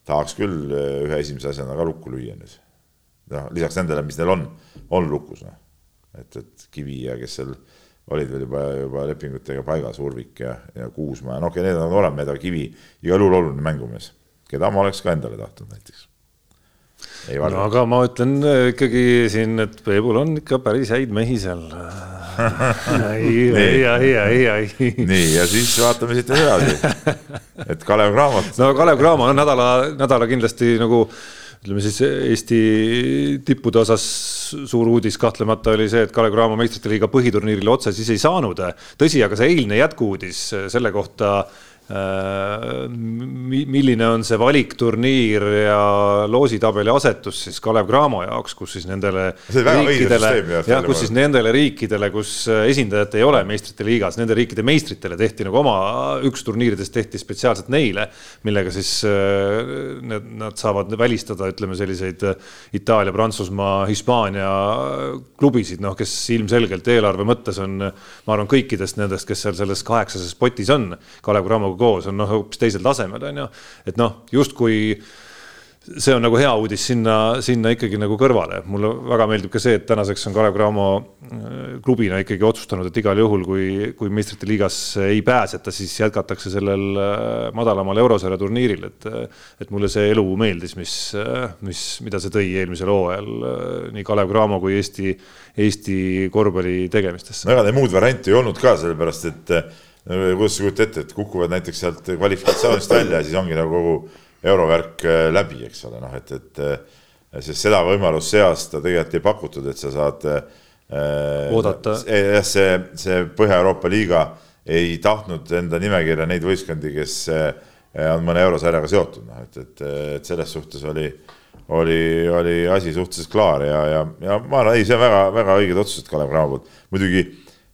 tahaks küll ühe esimese asjana ka lukku lüüa nüüd. noh, lisaks nendele, mis neil on, on lukus, noh. et, et Kivi ja kes seal olid veel juba, juba lepingutega paigas, Urvik ja, ja Kuusma ja no okei okay,, need on olemas, aga Kivi igal juhul oluline mängumees, keda ma oleks ka endale tahtnud näiteks no aga ma ütlen äh, ikkagi siin, et Peebul on ikka päris häid mehi seal. Ei, ei, ei, ei, ei. nii ja siis vaatame siit edasi, et Kalev Cramo. no Kalev Cramo on nädala, nädala kindlasti nagu ütleme siis Eesti tippude osas suur uudis kahtlemata oli see, et Kalev Cramo meistrite liiga põhiturniirile otse siis ei saanud. tõsi, aga see eilne jätkuuudis selle kohta milline on see valikturniir ja loositabeli asetus siis Kalev Cramo jaoks, kus siis nendele riikidele, jah, kus siis nendele riikidele, kus esindajat ei ole meistrite liigas, nende riikide meistritele tehti nagu oma, üks turniiridest tehti spetsiaalselt neile, millega siis äh, need, nad saavad välistada, ütleme selliseid Itaalia, Prantsusmaa, Hispaania klubisid, noh, kes ilmselgelt eelarve mõttes on, ma arvan, kõikidest nendest, kes seal selles kaheksases potis on, Kalev Cramoga koos on noh, hoopis teisel tasemel, on ju. et noh, justkui see on nagu hea uudis sinna, sinna ikkagi nagu kõrvale. mulle väga meeldib ka see, et tänaseks on Kalev Cramo äh, klubina ikkagi otsustanud, et igal juhul, kui, kui meistrite liigas ei pääseta, siis jätkatakse sellel äh, madalamal eurosarja turniiril, et et mulle see elu meeldis, mis, äh, mis, mida see tõi eelmisel hooajal nii Kalev Cramo kui Eesti, Eesti korvpalli tegemistesse. no ega neil muud varianti ei olnud ka, sellepärast et kuidas sa kujutad ette, et kukuvad näiteks sealt kvalifikatsioonist välja ja siis ongi nagu kogu eurovärk äh, läbi, eks ole, noh, et, et äh, sest seda võimalust see aasta tegelikult ei pakutud, et sa saad äh, oodata. jah, see, see Põhja-Euroopa liiga ei tahtnud enda nimekirja neid võistkondi, kes on mõne eurosarjaga seotud, noh, et, et, et selles suhtes oli, oli, oli asi suhteliselt klaar ja, ja, ja ma arvan, ei, see on väga-väga õiged otsused Kalev Cramo poolt. muidugi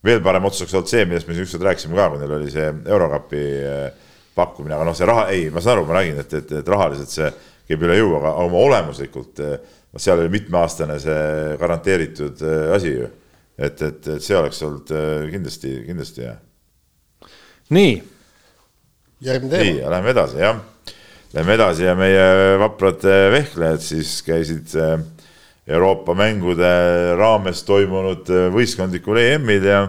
veel parem otsus oleks olnud see, millest me siin ükskord rääkisime ka, kui neil oli see Eurokapi eh, pakkumine, aga noh, see raha, ei, ma saan aru, ma räägin, et, et, et rahaliselt see käib üle jõu, aga oma olemuslikult noh, seal oli mitmeaastane see garanteeritud eh, asi ju. et, et, et see oleks olnud kindlasti, kindlasti hea. nii. nii, ja lähme edasi, jah. Lähme edasi ja meie vaprad vehklejad siis käisid äh, Euroopa mängude raames toimunud äh, võistkondlikul EM-il ja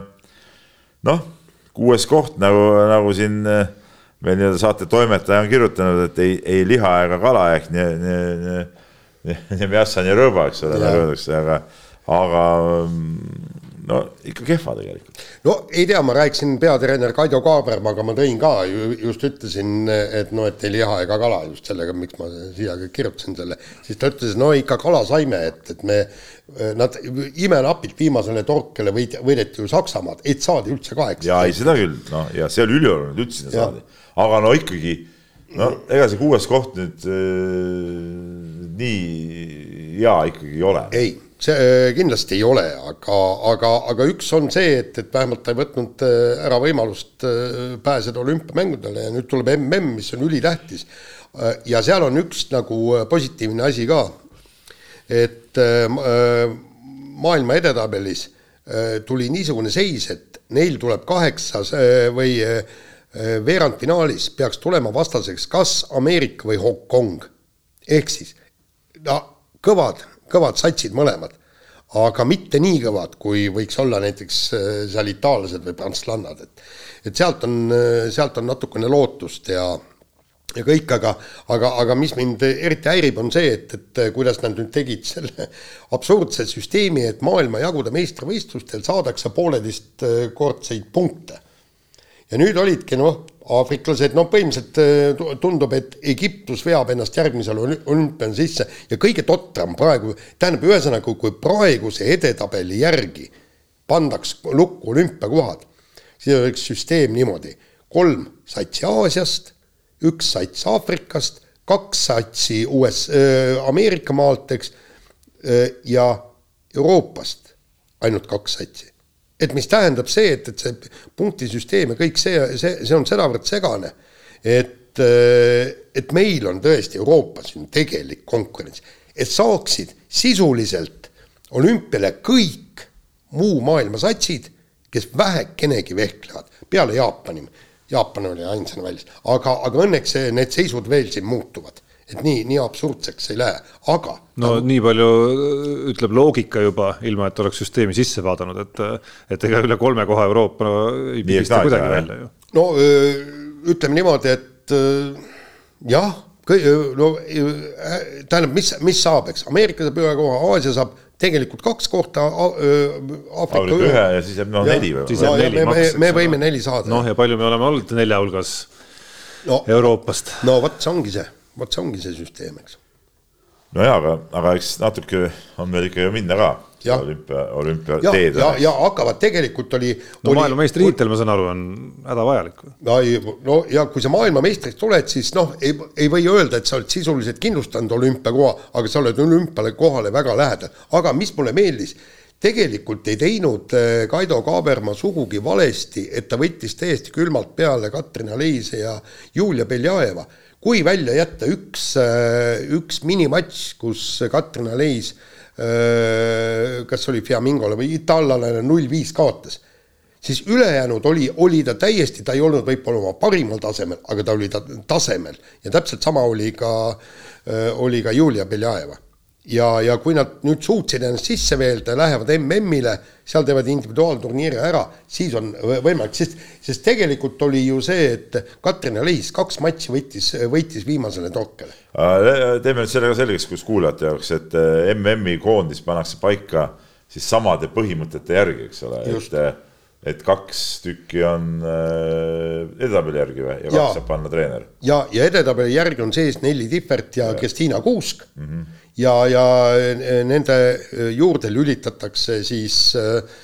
noh, kuues koht nagu, nagu siin äh, meil nii-öelda saate toimetaja on kirjutanud, et ei, ei liha ega kala ehk nii, nii, nii, nii, nii mässa, nii rõõba, eks ole, nagu öeldakse, aga, aga mm, no ikka kehva tegelikult. no ei tea, ma rääkisin peatreener Kaido Kaabermaga, ma tõin ka ju, just ütlesin, et noh, et ei liha ega kala just sellega, miks ma siia kirjutasin selle, siis ta ütles, no ikka kala saime, et, et me, nad imenapilt viimasele torkele võid, võideti ju Saksamaad, et saadi üldse kaheksa. ja ei, seda küll, noh, ja see oli ülioluline, üldse sinna saadi, aga no ikkagi no ega see kuues koht nüüd äh, nii hea ikkagi ei ole. ei see äh, kindlasti ei ole, aga, aga, aga üks on see, et, et vähemalt ta ei võtnud äh, ära võimalust äh, pääseda olümpiamängudele ja nüüd tuleb mm, mis on ülitähtis. ja seal on üks nagu positiivne asi ka, et maailma edetabelis tuli niisugune seis, et neil tuleb kaheksas või veerandfinaalis peaks tulema vastaseks kas Ameerika või Hongkong. ehk siis no kõvad kõvad satsid mõlemad, aga mitte nii kõvad, kui võiks olla näiteks äh, seal itaallased või prantslannad, et et sealt on, äh, sealt on natukene lootust ja ja kõik, aga, aga, aga mis mind eriti häirib, on see, et, et kuidas nad nüüd tegid selle absurdse süsteemi, et maailmajagude meistrivõistlustel saadakse pooleteistkordseid punkte. ja nüüd olidki noh, aafriklased, no põhimõtteliselt äh, tundub, et Egiptus veab ennast järgmisel olümpial sisse ja kõige totram praegu, tähendab, ühesõnaga, kui praeguse edetabeli järgi pandaks lukku olümpiakohad, siis oleks süsteem niimoodi, kolm satsi Aasiast, üks sats Aafrikast, kaks satsi US äh,, Ameerika maalt, eks äh,, ja Euroopast ainult kaks satsi et mis tähendab see, et, et see punktisüsteem ja kõik see, see, see on sedavõrd segane, et, et meil on tõesti Euroopas siin tegelik konkurents, et saaksid sisuliselt olümpiale kõik muu maailma satsid, kes vähekenegi vehklevad, peale Jaapani. Jaapan oli ainsana väljas, aga, aga õnneks see, need seisud veel siin muutuvad et nii, nii absurdseks ei lähe, aga. no ta... nii palju ütleb loogika juba, ilma et oleks süsteemi sisse vaadanud, et, et ega üle kolme koha Euroopa no, ei pigista kuidagi välja ju. no ütleme niimoodi, et jah, no tähendab, mis, mis saab, eks Ameerika saab ühe koha, Aasia saab tegelikult kaks kohta, Aafrika ühe ja siis jääb noh neli või? siis jääb neli me, me, me võime neli saada. noh, ja palju me oleme olnud nelja hulgas no, Euroopast. no vot, see ongi see, vot see ongi see süsteem, eks. nojaa, aga, aga eks natuke on meil ikka ju minna ka olümpia, olümpiateed. ja, ja, ja hakkavad, tegelikult oli. no maailmameistritiitel, ma saan aru, on hädavajalik. no, no ja kui sa maailmameistriks tuled, siis noh, ei, ei või öelda, et sa oled sisuliselt kindlustanud olümpiakoha, aga sa oled olümpiale kohale väga lähedal. aga mis mulle meeldis, tegelikult ei teinud äh, Kaido Kaaberma sugugi valesti, et ta võttis täiesti külmalt peale Katrin Aleise ja Julia Beljajeva kui välja jätta üks, äh, üks minimatš, kus Katrin Aleis kas oli Fiamingole või itaallane null viis kaotas, siis ülejäänud oli, oli ta täiesti, ta ei olnud võib-olla oma parimal tasemel, aga ta oli ta tasemel. Ja täpselt sama oli ka, oli ka Julia Beljajeva ja, ja kui nad nüüd suutsid ennast sisse veelda ja lähevad MM-ile, seal teevad individuaalturniiri ära, siis on võimalik, sest, sest tegelikult oli ju see, et Katrin Aleis kaks matši võttis, võitis viimasele torkele. teeme nüüd selle ka selgeks, kus kuulajate jaoks, et eh, MM-i koondis pannakse paika siis samade põhimõtete järgi, eks ole, et eh, et kaks tükki on äh, edetabeli järgi või, ja kaks ja, saab panna treener. ja, ja edetabeli järgi on sees Nelli Tihvert ja, ja. Kristiina Kuusk mm. -hmm ja, ja nende juurde lülitatakse siis äh,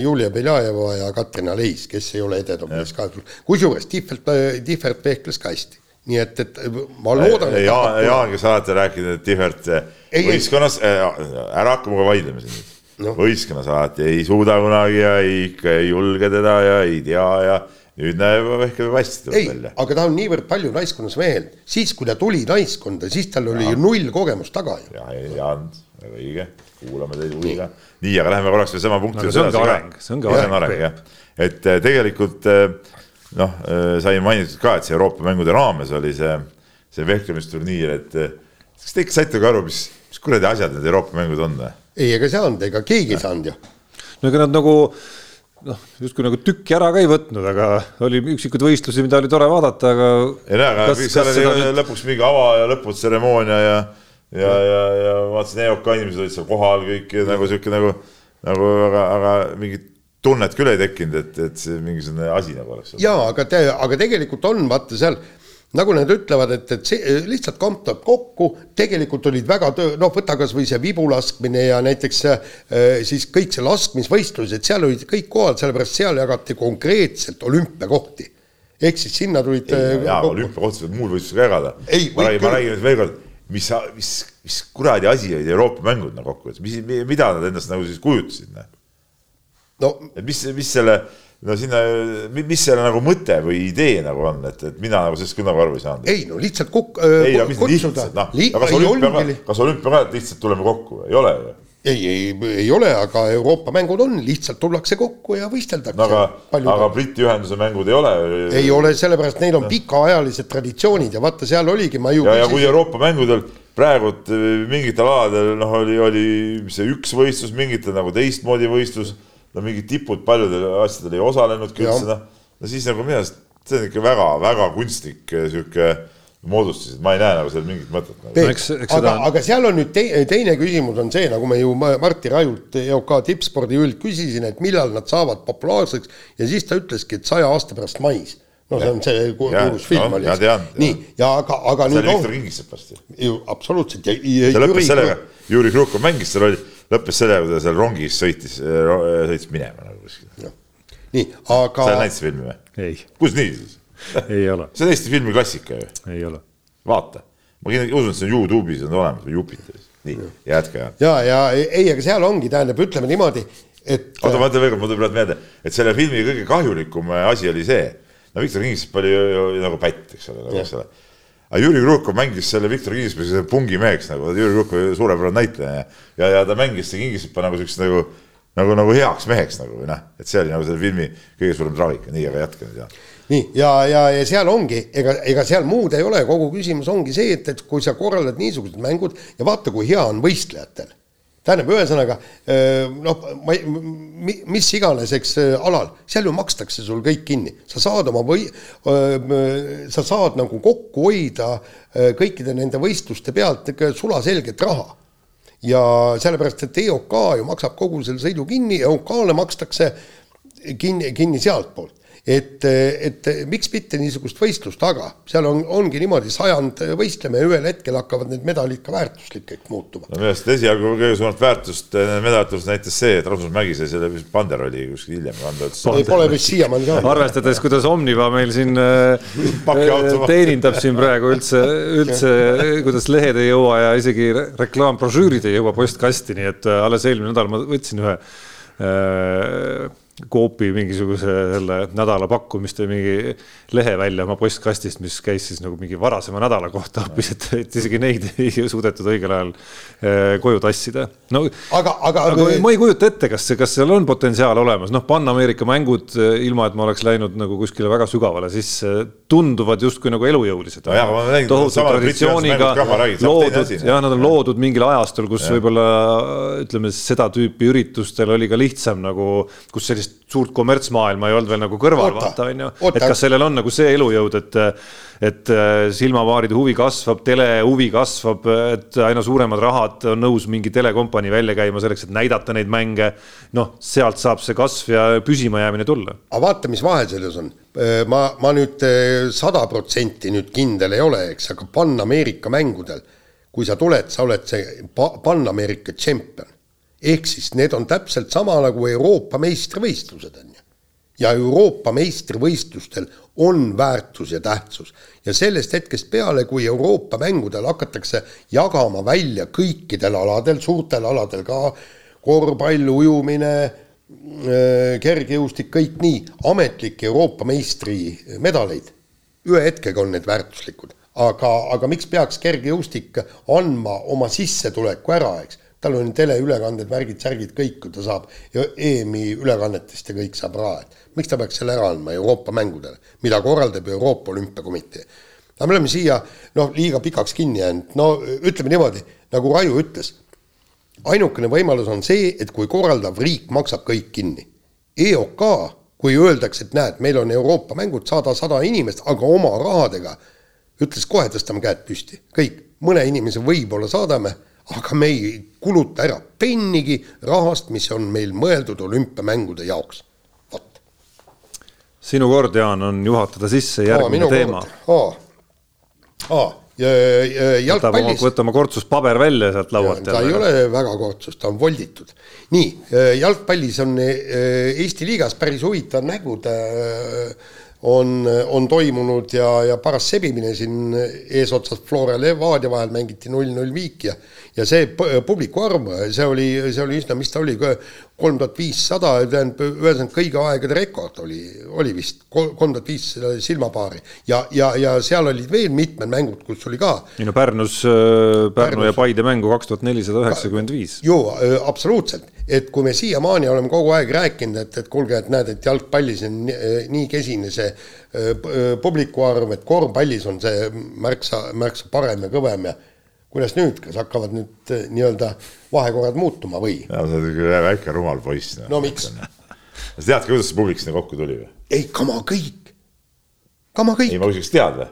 Julia Beljajeva ja Katrin Aleis, kes ei ole edetabelis kaetud. kusjuures Tihvelt, Tihvelt vehkles ka hästi. nii et, et ma loodan. Jaan, Jaan, kes alati rääkinud, et Tihvelt võistkonnas, ära hakka minuga vaidlema siin no.. võistkonnas alati ei suuda kunagi ja ei, ikka ei julge teda ja ei tea ja nüüd näeb ehk hästi tuleb välja. aga ta on niivõrd palju naiskonnas mehed, siis kui ta tuli naiskonda, siis tal oli ja. ju null kogemust taga ju. ja, Jaan, väga õige, kuulame teid huviga. nii, aga läheme korraks veel sama punkti no, edasi ka. see on ka areng, areng jah, et äh, tegelikult äh, noh, äh, sai mainitud ka, et see Euroopa mängude raames oli see, see vehklemisturniir, et kas te ikka saite ka aru, mis, mis kuradi asjad need Euroopa mängud on või? ei, ega ei saanud, ega keegi ei saanud ju. no ega nad nagu noh, justkui nagu tükki ära ka ei võtnud, aga oli üksikuid võistlusi, mida oli tore vaadata, aga. ei näe, aga seal oli nüüd... lõpuks mingi ava- ja lõputseremoonia ja, ja, ja, ja vaatasin, EOK inimesed olid seal kohal kõik ja nagu sihuke nagu, nagu aga, aga mingit tunnet küll ei tekkinud, et, et see mingisugune asi nagu oleks. ja aga te, aga tegelikult on vaata seal nagu nad ütlevad, et, et see lihtsalt kamp tuleb kokku, tegelikult olid väga töö, noh, võta kasvõi see vibu laskmine ja näiteks äh, siis kõik see laskmisvõistlused, seal olid kõik kohal, sellepärast seal jagati konkreetselt olümpiakohti. ehk siis sinna tulid. Äh, jaa, olümpiakohti saab muul võistlusel ka jagada. ma räägin, ma räägin nüüd veel kord, mis, mis, mis kuradi asi olid Euroopa mängud nagu kokkuvõttes, mis, mida nad endast nagu siis kujutasid, noh? no et mis, mis selle no sinna, mis selle nagu mõte või idee nagu on, et, et mina nagu sellest küll nagu aru ei saanud. ei no lihtsalt kuk- äh,. ei, aga mis lihtsalt, noh, kas olümpia, kas olümpia ka, et lihtsalt tuleme kokku, ei ole ju? ei, ei, ei ole, aga Euroopa mängud on, lihtsalt tullakse kokku ja võisteldakse no,. aga, aga Briti ühenduse mängud ei ole. ei ole, sellepärast neil on pikaajalised traditsioonid ja vaata, seal oligi, ma ju. ja, ja kui Euroopa mängudel praegult äh, mingitel aladel noh, oli, oli see üks võistlus, mingitel nagu teistmoodi võistlus no mingid tipud paljudel asjadel ei osalenudki üldse, noh, no siis nagu minu arust see on ikka väga-väga kunstlik eh, sihuke moodustis, et ma ei näe nagu seal mingit mõtet nagu.. aga, aga seal on nüüd te, teine küsimus on see, nagu me ju Martti Rajult, EOK tippspordijuhilt küsisin, et millal nad saavad populaarseks ja siis ta ütleski, et saja aasta pärast mais. No see on see kuulus film oli. nii, ja aga, aga see nüüd. see oli Viktor Kingissepp vast ju. absoluutselt. Ja, ja. see lõppes sellega, Juri Krukov mängis, seal oli lõppes sellega, kui ta seal rongis sõitis, sõitis minema nagu kuskile. nii, aga. sa näitasid filmi või? ei. kus nii siis ei ole. see on Eesti filmi klassika ju. ei ole. vaata, ma usun, et see on Youtube'is on olemas või Jupiteris. nii, jätka. ja, ja ei, aga seal ongi, tähendab, ütleme niimoodi, et. oota, ma ütlen veel kord, mul praegu meelde, et selle filmi kõige kahjulikum asi oli see, no Viktor Kingissepp oli ju nagu pätt, eks ole, nagu eks ole aga Jüri Krukov mängis selle Viktor Kingsbergi pungimeheks nagu, Jüri Krukov suurepärane näitleja ja, ja, ta mängis see Kingissepa nagu siukest nagu, nagu, nagu heaks meheks nagu või noh, et see oli nagu selle filmi kõige suurem traagika, nii, aga jätka nüüd jah. Nii ja, ja, ja seal ongi, ega, ega seal muud ei ole, kogu küsimus ongi see, et, et kui sa korraldad niisugused mängud ja vaata, kui hea on võistlejatel tähendab, ühesõnaga noh, ma ei, mis iganes, eks alal, seal ju makstakse sul kõik kinni, sa saad oma või, sa saad nagu kokku hoida kõikide nende võistluste pealt sulaselget raha. ja sellepärast, et EOK ju maksab kogu selle sõidu kinni, EOK-le makstakse kinni, kinni sealtpoolt et, et miks mitte niisugust võistlust, aga seal on, ongi niimoodi, sajand võistleme ja ühel hetkel hakkavad need medalid ka väärtuslikeks muutuma. no minu arust esialgu kõige suuremat väärtust medalites näitas see, et Rasmus Mägise selle Banderolli kuskil hiljem kanda ütles. ei, pole vist siiamaani ka. arvestades, kuidas Omniva meil siin äh, teenindab siin praegu üldse, üldse, kuidas lehed ei jõua ja isegi reklaambrošüürid ei jõua postkasti, nii et äh, alles eelmine nädal ma võtsin ühe äh, Coopi mingisuguse selle nädala pakkumiste mingi lehe välja oma postkastist, mis käis siis nagu mingi varasema nädala kohta hoopis, et, et isegi neid ei suudetud õigel ajal eh, koju tassida. no aga, aga, aga ma ei kujuta ette, kas, kas seal on potentsiaal olemas, noh, Pan-Ameerika mängud, eh, ilma et ma oleks läinud nagu kuskile väga sügavale, siis tunduvad justkui nagu elujõulised. tohutu traditsiooniga loodud, jah, nad on loodud mingil ajastul, kus võib-olla ütleme, seda tüüpi üritustel oli ka lihtsam nagu, kus sellist sellist suurt kommertsmaailma ei olnud veel nagu kõrval, vaata on ju. et kas sellel on nagu see elujõud, et, et äh, silmapaaride huvi kasvab, tele huvi kasvab, et aina suuremad rahad on nõus mingi telekompanii välja käima selleks, et näidata neid mänge. noh, sealt saab see kasv ja püsimajäämine tulla. aga vaata, mis vahe selles on. Äh, ma, ma nüüd äh, sada protsenti nüüd kindel ei ole, eks, aga Pan-Ameerika mängudel, kui sa tuled, sa oled see Pan-Ameerika tšempion ehk siis need on täpselt sama nagu Euroopa meistrivõistlused, on ju. ja Euroopa meistrivõistlustel on väärtus ja tähtsus. ja sellest hetkest peale, kui Euroopa mängudel hakatakse jagama välja kõikidel aladel, suurtel aladel ka, korvpall, ujumine, äh, kergejõustik, kõik nii, ametlikke Euroopa meistrimedaleid, ühe hetkega on need väärtuslikud aga, aga miks peaks kergejõustik andma oma sissetuleku ära, eks tal on teleülekanded, värgid, särgid, kõik, ta saab EM-i ülekannetest ja kõik saab raha, et miks ta peaks selle ära andma Euroopa mängudele, mida korraldab Euroopa Olümpiakomitee. aga me oleme siia noh, liiga pikaks kinni jäänud, no ütleme niimoodi, nagu Raju ütles, ainukene võimalus on see, et kui korraldav riik maksab kõik kinni. EOK, kui öeldakse, et näed, meil on Euroopa mängud, saada sada inimest, aga oma rahadega, ütles kohe tõstame käed püsti, kõik, mõne inimese võib-olla saadame aga me ei kuluta ära pennigi rahast, mis on meil mõeldud olümpiamängude jaoks. vot. sinu kord, Jaan, on juhatada sisse järgmine Aa, teema. jalgpallis. võta oma kortsuspaber välja sealt laualt. ta ei ole väga kortsus, ta on volditud. nii, jalgpallis on Eesti liigas päris huvitav nägud on, on toimunud ja, ja paras sebimine siin eesotsas Flora Levadia vahel mängiti null-null viik ja ja see publiku arv, see oli, see oli üsna, mis ta oli, kolm tuhat viissada, tähendab, ühesõnaga kõigi aegade rekord oli, oli vist kolm tuhat viissada silmapaari. ja, ja, ja seal olid veel mitmed mängud, kus oli ka. ei no Pärnus, Pärnu Pärnus, ja Paide mängu kaks tuhat nelisada üheksakümmend viis. ju, absoluutselt, et kui me siiamaani oleme kogu aeg rääkinud, et, et kuulge, et näed, et jalgpallis on nii, nii kesine see publiku arv, et korvpallis on see märksa, märksa parem ja kõvem ja kuidas nüüd, kas hakkavad nüüd eh, nii-öelda vahekorrad muutuma või? sa oled küll väike rumal poiss. no miks? sa tead ka, kuidas see publik sinna kokku tuli või? ei, kama kõik, kama kõik. ei, ma küsiks, tead või?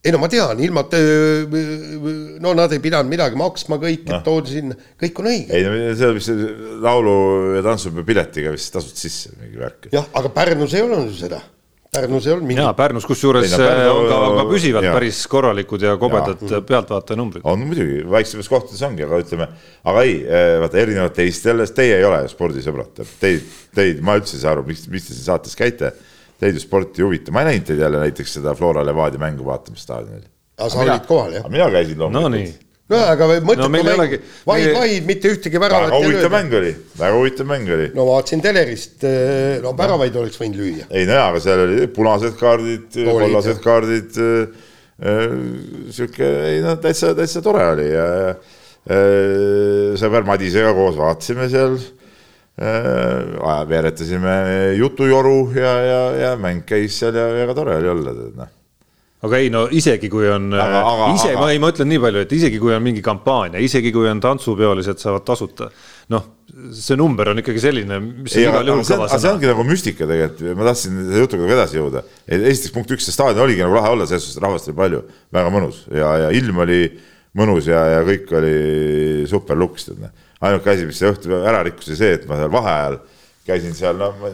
ei no ma tean, ilma, eh, no nad ei pidanud midagi maksma kõik no., et toodi sinna, kõik on õige. ei see on vist laulu ja tantsupeo piletiga vist tasud sisse mingi värk. jah, aga Pärnus ei olnud ju seda Pärnus ei olnud mingi. jaa, Pärnus kusjuures Pärnu... on ka, ka püsivalt ja. päris korralikud ja kobedad pealtvaataja numbrid. on muidugi, väiksemates kohtades ongi, aga ütleme, aga ei, eh, vaata erinevalt teist jälle, teie ei ole spordisõbrad, teid, teid, ma üldse ei saa aru, miks, miks te siin saates käite. Teid ju sport ei huvita, ma ei näinud teid jälle näiteks seda Flora Levadia mängu vaatamas staadionil. aga sa olid kohal jah? mina käisin loomulikult no, no aga mõtle no,, mäng, vahid, vahid, mitte ühtegi väravat väga huvitav mäng oli, väga huvitav mäng oli. no vaatasin telerist, eh, no väravaid oleks võinud lüüa. ei no jaa, aga seal oli punased kaardid, kollased kaardid, sihuke, ei no täitsa, täitsa tore oli ja, ja sõber Madisega koos vaatasime seal äh,, veeretasime jutujoru ja, ja, ja mäng käis seal ja väga tore oli olla, noh aga ei no isegi kui on, ise, ma ei, ma ütlen nii palju, et isegi kui on mingi kampaania, isegi kui on tantsupeolised saavad tasuta, noh, see number on ikkagi selline, mis ei, igal juhul kavas on. see ongi nagu müstika tegelikult, ma tahtsin selle jutuga edasi jõuda. esiteks punkt üks, see staadion oligi nagu lahe olla, selles suhtes rahvast oli palju, väga mõnus ja, ja ilm oli mõnus ja, ja kõik oli super luks, tead noh. ainuke asi, mis see õhtu ära rikkus, oli see, et ma seal vaheajal käisin seal, no ma,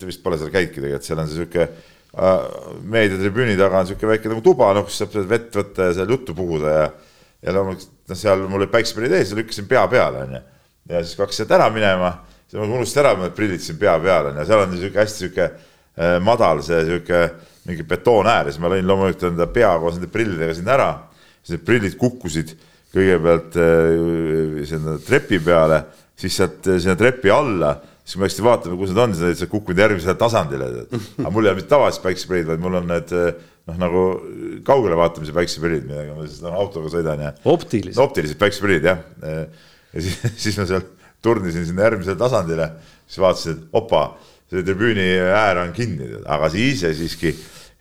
te vist pole seal käinudki tegelikult, seal on see sihuke Äh, meediatribüüni taga on niisugune väike nagu tuba, noh, kus saab vett võtta ja seal juttu puhuda ja ja loomulikult noh, seal mul olid päikseprillid ees ja lükkasin pea peale, onju. ja siis kui hakkasin sealt ära minema, siis ma unustasin ära, et prillid siin pea peal on ja seal on niisugune hästi sihuke äh, madal see sihuke mingi betoonäär ja siis ma lõin loomulikult enda pea koos nende prillidega sinna ära. siis need prillid kukkusid kõigepealt äh, sinna trepi peale, siis sealt sinna trepi alla siis ma hakkasin vaatama, kus need on, siis olid kukkunud järgmisele tasandile. aga mul ei ole mitte tavalised päikseprillid, vaid mul on need noh, nagu kaugele vaatamise päikseprillid, millega ma siis no, autoga sõidan ja. optilised. optilised päikseprillid jah. ja siis, siis ma seal turnisin sinna järgmisele tasandile, siis vaatasin, et opa, see tribüüni äär on kinni, aga siis ja siiski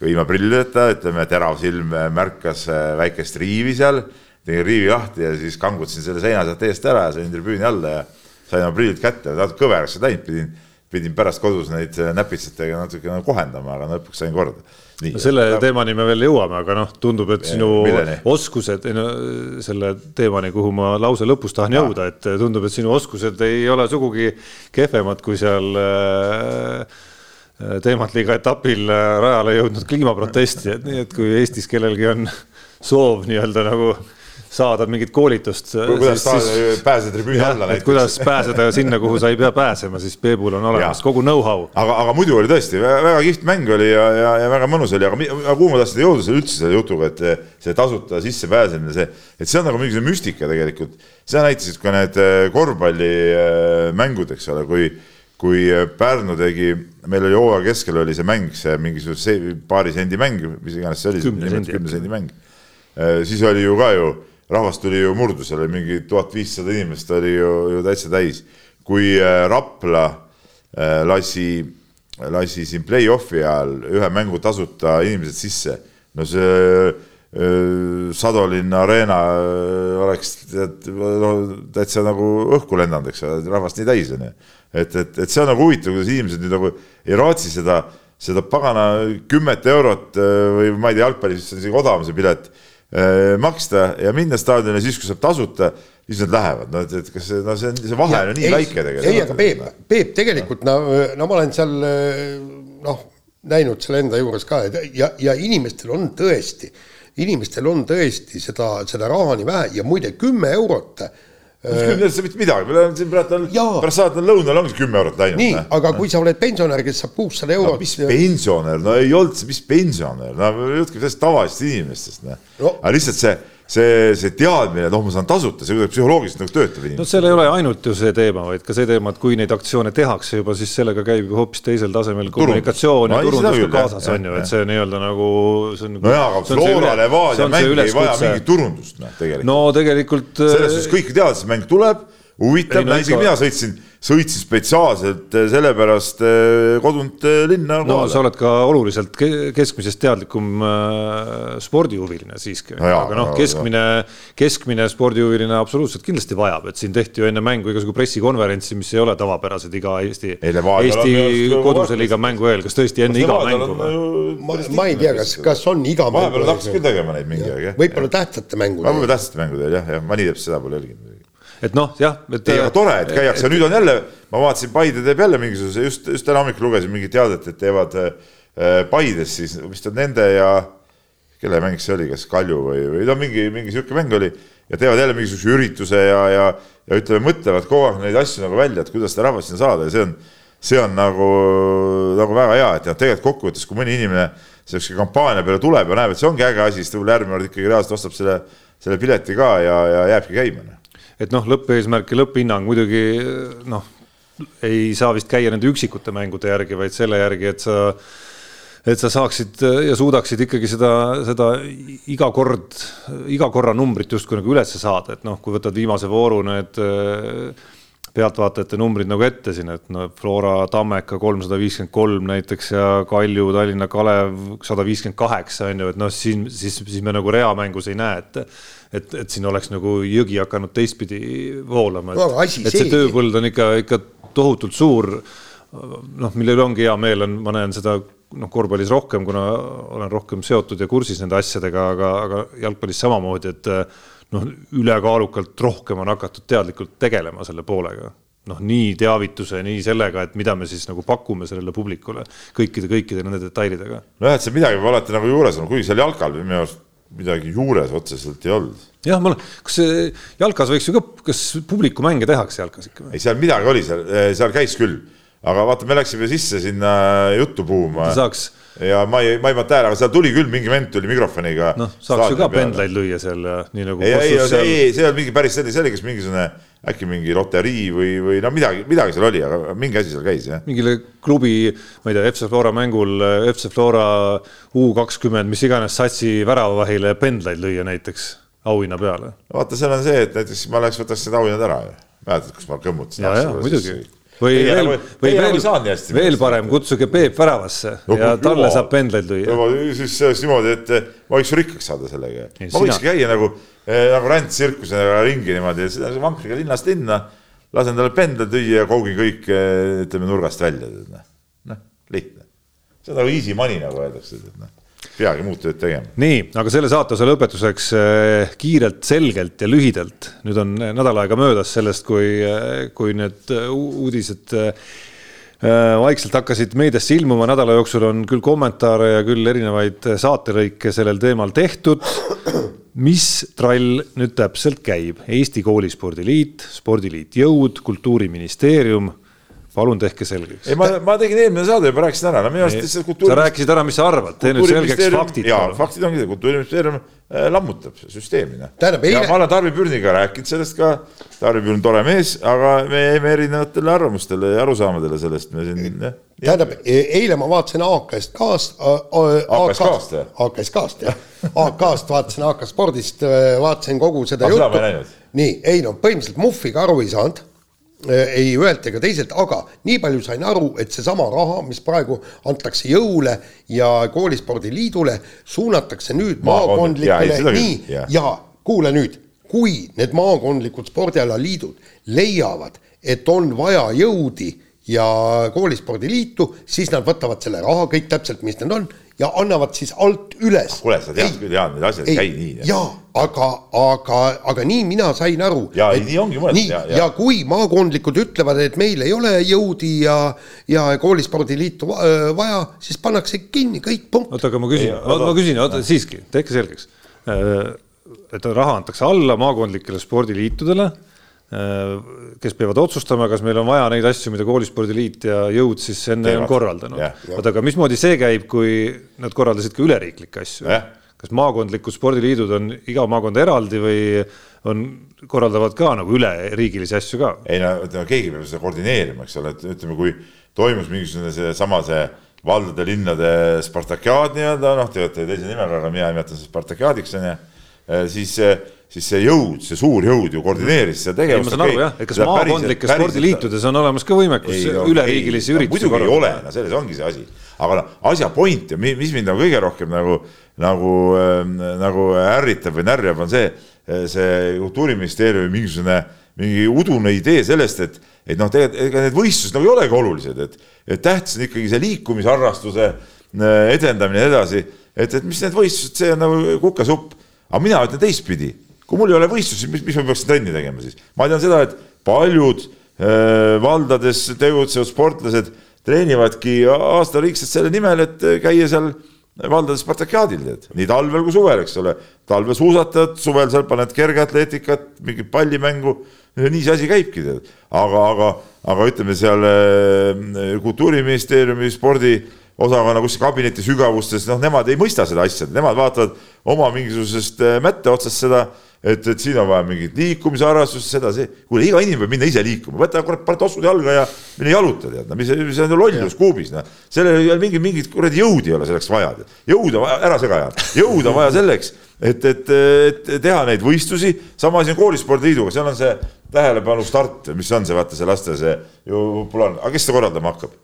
ilma prillideta, ütleme, terav silm märkas väikest riivi seal, tegin riivi lahti ja siis kangutasin selle seina sealt eest ära ja sain tribüüni alla ja sain oma prillid kätte, natuke kõverasse läinud, pidin, pidin pärast kodus neid äh, näpitsatega natuke nagu kohendama, aga lõpuks sain korda. Nii, no selle ta... teemani me veel jõuame, aga noh, tundub, et sinu milleni? oskused, no selle teemani, kuhu ma lause lõpus tahan ja. jõuda, et tundub, et sinu oskused ei ole sugugi kehvemad kui seal äh, teemat liiga etapil äh, rajale jõudnud kliimaprotestijad, nii et kui Eestis kellelgi on soov nii-öelda nagu saada mingit koolitust. kuidas siis, pääseda tribüüni alla näiteks. kuidas pääseda sinna, kuhu sa ei pea pääsema, siis Peebul on olemas kogu know-how. aga, aga muidu oli tõesti väga kihvt mäng oli ja, ja, ja väga mõnus oli, aga, aga kuhu ma tahtsin jõuda selle üldse selle jutuga, et see tasuta sissepääsemine, see, et see on nagu mingisugune müstika tegelikult. seda näitasid ka need äh, korvpallimängud, eks ole, kui kui Pärnu tegi, meil oli hooaja keskel oli see mäng, see mingisuguse paari sendi mäng, mis iganes see oli, kümne sendi mäng. Äh, siis oli ju ka ju rahvast tuli ju murdu, seal oli mingi tuhat viissada inimest oli ju, ju täitsa täis. kui äh, Rapla äh, lasi, lasi siin play-off'i ajal ühe mängu tasuta inimesed sisse, no see äh, Sadolinna Arena oleks tead, no täitsa nagu õhku lennanud, eks ole, rahvast nii täis on ju. et, et, et see on nagu huvitav, kuidas inimesed nüüd nagu ei raatsi seda, seda pagana kümmet eurot või ma ei tea, jalgpallis on isegi odavam see pilet maksta ja minna staadionile siis, kui saab tasuta, siis nad lähevad, no et, kas no see on, see vahe on nii ei, väike tegelikult. ei, aga Peep, Peep tegelikult no, no ma olen seal noh, näinud selle enda juures ka ja, ja inimestel on tõesti, inimestel on tõesti seda, seda raha nii vähe ja muide kümme eurot kümme eurot, mitte midagi, meil on siin praegu on, pärast saadet on lõunal ongi kümme eurot läinud. nii, aga kui sa oled pensionär, kes saab kuussada eurot no,. mis pensionär, no ei olnud mis pensionär, no jutt käib sellest tavalisest inimestest, noh no.. aga lihtsalt see see, see teadmine, et oh, ma saan tasuta, see kuidagi psühholoogiliselt nagu töötab inimestel. no seal ei ole ainult ju see teema, vaid ka see teema, et kui neid aktsioone tehakse juba, siis sellega käib ju hoopis teisel tasemel kommunikatsioon ja turundus ka kaasas on ju, et see nii-öelda nagu. no jaa, aga Flora Levadia mäng ei vaja mingit turundust, noh tegelikult. no tegelikult. selles suhtes kõik teavad, see mäng tuleb, huvitav, isegi mina sõitsin sõitsin spetsiaalselt eh, sellepärast eh, kodunt eh, linna no kohale. sa oled ka oluliselt keskmisest teadlikum spordihuviline siiski no, aga noh, keskmine, keskmine spordihuviline absoluutselt kindlasti vajab, et siin tehti ju enne mängu igasugu pressikonverentsi, mis ei ole tavapärased iga Eesti, Eesti koduse liiga mängu eel, kas tõesti enne iga mängu või? ma, ma ei tea, kas, kas on iga mängu. vahepeal tahaks küll tegema neid mingi aeg, jah. võib-olla tähtsate mängude. võib-olla tähtsate mängude eel jah, jah, ma nii täpselt seda pole jälginud et noh, jah, ei, aga tore, et käiakse, nüüd on jälle, ma vaatasin, Paide teeb jälle mingisuguse, just, just täna hommikul lugesin mingit teadet, et teevad äh, Paides siis vist on nende ja kelle mäng see oli, kas Kalju või, või no mingi, mingi sihuke mäng oli ja teevad jälle mingisuguse ürituse ja, ja, ja ütleme, mõtlevad kogu aeg neid asju nagu välja, et kuidas seda rahvast sinna saada ja see on, see on nagu, nagu väga hea, et noh, tegelikult kokkuvõttes, kui mõni inimene sellise kampaania peale tuleb ja näeb, et see ongi äge asi, siis võib järgmine kord ikkagi reaalselt ostab selle, selle pileti ka ja, ja jääbki käima noh et noh, lõppeesmärk ja lõpphinnang muidugi noh, ei saa vist käia nende üksikute mängude järgi, vaid selle järgi, et sa et sa saaksid ja suudaksid ikkagi seda, seda iga kord, iga korra numbrit justkui nagu ülesse saada, et noh, kui võtad viimase vooru need pealtvaatajate numbrid nagu ette siin, et no Flora Tammeka kolmsada viiskümmend kolm näiteks ja Kalju Tallinna Kalev sada viiskümmend kaheksa on ju, et noh, siin siis, siis me nagu reamängus ei näe, et et, et siin oleks nagu jõgi hakanud teistpidi voolama, et et see tööpõld on ikka, ikka tohutult suur. noh, mille üle ongi hea meel, on, ma näen seda noh, korvpallis rohkem, kuna olen rohkem seotud ja kursis nende asjadega, aga, aga jalgpallis samamoodi, et noh, ülekaalukalt rohkem on hakatud teadlikult tegelema selle poolega noh, nii teavituse, nii sellega, et mida me siis nagu pakume sellele publikule kõikide, kõikide nende detailidega. nojah, et see midagi peab alati nagu juures olema, kuigi seal jalkal minu arust midagi juures otseselt ei olnud. jah, ma, kas jalkas võiks ju ka, kas publikumänge tehakse jalkas ikka või? ei, seal midagi oli, seal, seal käis küll, aga vaata, me läksime sisse sinna juttu puhuma. saaks ja ma ei, ma ei pannud tähele, aga seal tuli küll mingi vend tuli mikrofoniga. noh, saaks ju ka pendlaid lüüa seal ja nii nagu. ei, ei, seal... ei, see ei olnud mingi päris selline, see oli kas mingisugune äkki mingi loterii või, või no midagi, midagi seal oli, aga mingi asi seal käis jah. mingile klubi, ma ei tea, FC Flora mängul FC Flora U kakskümmend, mis iganes satsi väravavahile pendlaid lüüa näiteks auhinna peale. vaata, seal on see, et näiteks ma läheks võtaks need auhinnad ära ju. mäletad, kus ma kõmmutasin? muidugi või ei, veel, või veel, veel parem, kutsuge Peep väravasse no, ja talle juba, saab pendleid lüüa. siis, siis niimoodi, et ma võiks ju rikkaks saada sellega. ma võikski käia nagu eh,, nagu rändtsirkusega ringi niimoodi, vankriga linnast linna, lasen talle pendleid lüüa ja koogin kõik, eh, ütleme, nurgast välja. noh, noh lihtne. see on nagu easy money, nagu öeldakse, et noh peagi muud tööd tegema. nii, aga selle saate lõpetuseks äh, kiirelt, selgelt ja lühidalt. nüüd on nädal aega möödas sellest, kui, äh, kui need uudised vaikselt hakkasid meediasse ilmuma, nädala jooksul on küll kommentaare ja küll erinevaid saatelõike sellel teemal tehtud. mis trall nüüd täpselt käib? Eesti Koolispordi Liit, Spordiliit Jõud, Kultuuriministeerium palun tehke selgeks. ei, ma, ma tegin eelmine saade juba rääkisin ära, no minu arust lihtsalt kultuuri. sa rääkisid ära, mis sa arvad, tee nüüd selgeks faktid. jaa, faktid ongi see, kultuuriministeerium äh, lammutab süsteemi, noh. ja ma olen Tarvi Pürniga rääkinud sellest ka, Tarvi Pürn tore mees, aga me jäime erinevatele arvamustele ja arusaamadele sellest, me siin jah. tähendab, e-, eile ma vaatasin AK-st kaast. AK-st jah? AK-st kaast jah, AK-st vaatasin AK spordist, vaatasin kogu seda juttu. nii, ei no põhimõtteliselt muhviga aru ei saanud Äh, ei ühelt ega teiselt, aga nii palju sain aru, et seesama raha, mis praegu antakse jõule ja koolispordiliidule, suunatakse nüüd maakondlikele, nii, ja, ja kuule nüüd, kui need maakondlikud spordialaliidud leiavad, et on vaja jõudi ja koolispordiliitu, siis nad võtavad selle raha kõik täpselt, mis need on ja annavad siis alt üles. kuule, sa tead küll, Jaan, need asjad ei käi nii. jaa, aga, aga, aga nii mina sain aru. ja et, nii ongi mõeldud. Ja, ja. ja kui maakondlikud ütlevad, et meil ei ole jõudi ja, ja koolispordiliitu vaja, siis pannakse kinni kõik punkt. oota, aga ma küsin, ma küsin, oota siiski, tehke selgeks. et raha antakse alla maakondlikele spordiliitudele Äh, kes peavad otsustama, kas meil on vaja neid asju, mida koolispordiliit ja jõud siis enne on korraldanud. oota, aga mismoodi see käib, kui nad korraldasid ka üleriiklikke asju? kas maakondlikud spordiliidud on iga maakond eraldi või on, korraldavad ka nagu üleriigilisi asju ka? ei no ütleme, keegi peab seda koordineerima, eks ole, et ütleme, kui toimus mingisugune seesama see valdade-linnade Spartakiaad nii-öelda, noh, te olete teise nimega, aga mina nimetan seda Spartakiaadiks onju, siis siis see jõud, see suur jõud ju koordineeris seda tegevust. ma saan aru jah, et kas maakondlikes spordiliitudes on olemas ka võimekus üleriigilisi üritusi muidugi ei ole, no selles ongi see asi. aga noh, asja point ja mis mind nagu kõige rohkem nagu, nagu äh,, nagu ärritab või närjab, on see, see kultuuriministeeriumi mingisugune, mingi udune idee sellest, et, et noh, tegelikult ega need võistlused nagu ei olegi olulised, et, et tähtis on ikkagi see liikumisharrastuse äh, edendamine ja nii edasi, et, et mis need võistlused, see on nagu kukasupp. aga mina ütlen teistpidi kui mul ei ole võistlusi, mis, mis ma peaksin trenni tegema siis? ma tean seda, et paljud äh, valdades tegutsevad sportlased treenivadki aastariikselt selle nimel, et käia seal valdades Spartakiaadil, tead, nii talvel kui suvel, eks ole. talvel suusatad, suvel seal paned kergeatleetikat, mingit pallimängu, nii see asi käibki, tead. aga, aga, aga ütleme seal äh, kultuuriministeeriumi spordi osakonna kuskil kabineti sügavustes, noh, nemad ei mõista seda asja, nemad vaatavad oma mingisugusest äh, mätte otsast seda et, et siin on vaja mingit liikumisharrastust, seda, see. kuule, iga inimene võib minna ise liikuma, võta kurat, pane tossud jalga ja mine jaluta, tead, no mis, mis on lollus kuubis, noh. sellel ei ole mingit, mingit kuradi jõudi ei ole selleks vaja, tead. jõudu, ära sega ajada, jõudu on vaja selleks, et, et, et teha neid võistlusi, sama asi on koolispordiliiduga, seal on see tähelepanu start, mis on see, vaata see laste see ju populaarne, aga kes seda korraldama hakkab?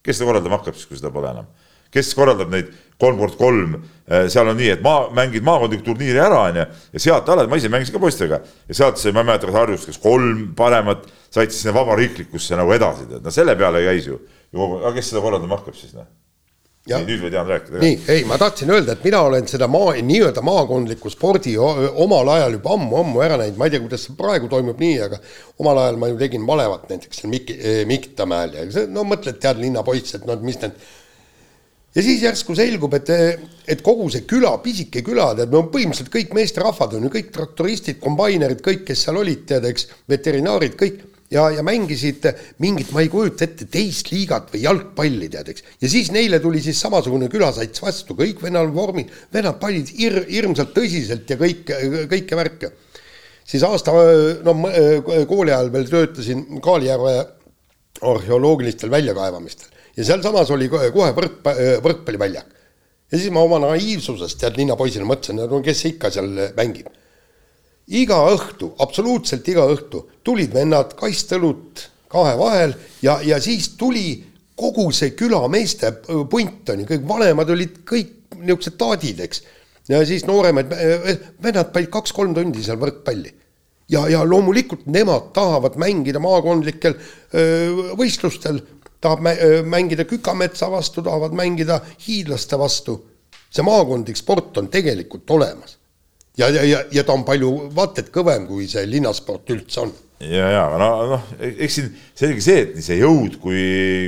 kes seda korraldama hakkab siis, kui seda pole enam? Kes korraldab neid kolm kord kolm, eh, seal on nii, et maa, mängid maakondlikku turniiri ära, onju, ja sealt alates, ma ise mängisin ka poistega ja sealt sai, ma ei mäleta, kas Harjust, kas kolm paremat said siis sinna vabariiklikusse nagu edasi, tead, no selle peale käis ju. aga kes seda korraldama hakkab siis, noh? nii, nüüd võid Jaan rääkida. nii, ei, ma tahtsin öelda, et mina olen seda maa, nii-öelda maakondliku spordi omal ajal juba ammu-ammu ära näinud, ma ei tea, kuidas see praegu toimub nii, aga omal ajal ma ju tegin malevat näiteks seal Mik-, Mikitamäel ja see, no mõtled, tead, linnapoiss, et no mis need ja siis järsku selgub, et, et kogu see küla, pisike küla, tead, no põhimõtteliselt kõik meesterahvad on ju, kõik traktoristid, kombainerid, kõik, kes seal olid, tead, eks, veterinaarid, kõik, ja, ja mängisid mingit, ma ei kujuta ette, teist liigat või jalgpalli, tead, eks. ja siis neile tuli siis samasugune külasats vastu, kõik vennal vormid, vennad panid hir-, hirmsalt tõsiselt ja kõik, kõike värke. siis aasta, no kooli ajal veel töötasin Kaalijärve arheoloogilistel väljakaevamistel ja sealsamas oli kohe võrk, võrkpalliväljak. ja siis ma oma naiivsusest, tead, linnapoisina mõtlesin, no kes ikka seal mängib. iga õhtu, absoluutselt iga õhtu tulid vennad kastõlut kahe vahel ja, ja siis tuli kogu see küla meeste punt on ju, kõik vanemad olid kõik niisugused taadid, eks. ja siis nooremad vennad panid kaks-kolm tundi seal võrkpalli ja, ja loomulikult nemad tahavad mängida maakondlikel öö, võistlustel tahab mängida Kükametsa vastu, tahavad mängida hiidlaste vastu. see maakondlik sport on tegelikult olemas. ja, ja, ja, ja ta on palju vaat et kõvem, kui see linnasport üldse on ja, ja no, noh, eks siin selge see, et nii see jõud kui,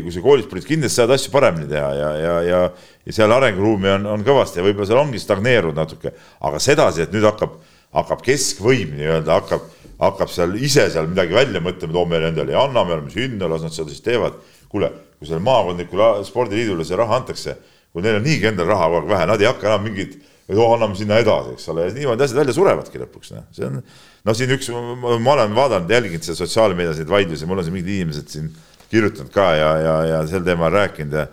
kui see koolispordis kindlasti saavad asju paremini teha ja, ja, ja, ja seal arenguruumi on, on kõvasti ja võib-olla seal ongi stagneerunud natuke, aga sedasi, et nüüd hakkab, hakkab keskvõim nii-öelda hakkab, hakkab seal ise seal midagi välja mõtlema, toome endale ja anname, oleme sinna, las nad seda siis teevad kuule, kui sellele maakondlikule spordiliidule see raha antakse, kui neil on niigi endal raha kogu aeg vähe, nad ei hakka enam mingit, et oo, anname sinna edasi, eks ole, niimoodi asjad välja surevadki lõpuks, noh, see on, noh, siin üks, ma olen vaadanud, jälginud seal sotsiaalmeedias neid vaidlusi, mul on siin mingid inimesed siin kirjutanud ka ja, ja, ja sel teemal rääkinud ja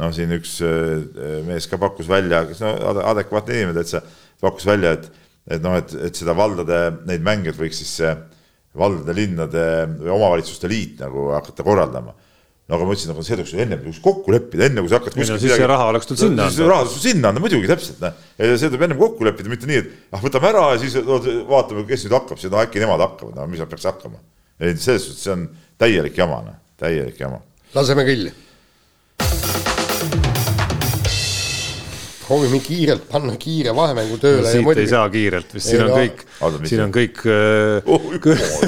noh, siin üks äh, mees ka pakkus välja, kes no adekvaatne inimene täitsa, pakkus välja, et, et noh, et, et seda valdade neid mänge võiks siis valdade, linnade või omavalitsuste liit nagu hakata korraldama no aga ma ütlesin, aga see tuleks ju ennem kokku leppida, enne kui sa hakkad kuskil midagi. see raha oleks tulnud sinna anda. raha tuleks sinna anda, muidugi täpselt, noh. see tuleb ennem kokku leppida, mitte nii, et ah, võtame ära ja siis vaatame, kes nüüd hakkab, siis no äkki nemad hakkavad, no mis nad peaks hakkama. ei, selles suhtes see on täielik jama, noh, täielik jama. laseme kõlli proovime kiirelt panna kiire vahemängu tööle no,. siit muidugi... ei saa kiirelt, vist siin on kõik, siin on kõik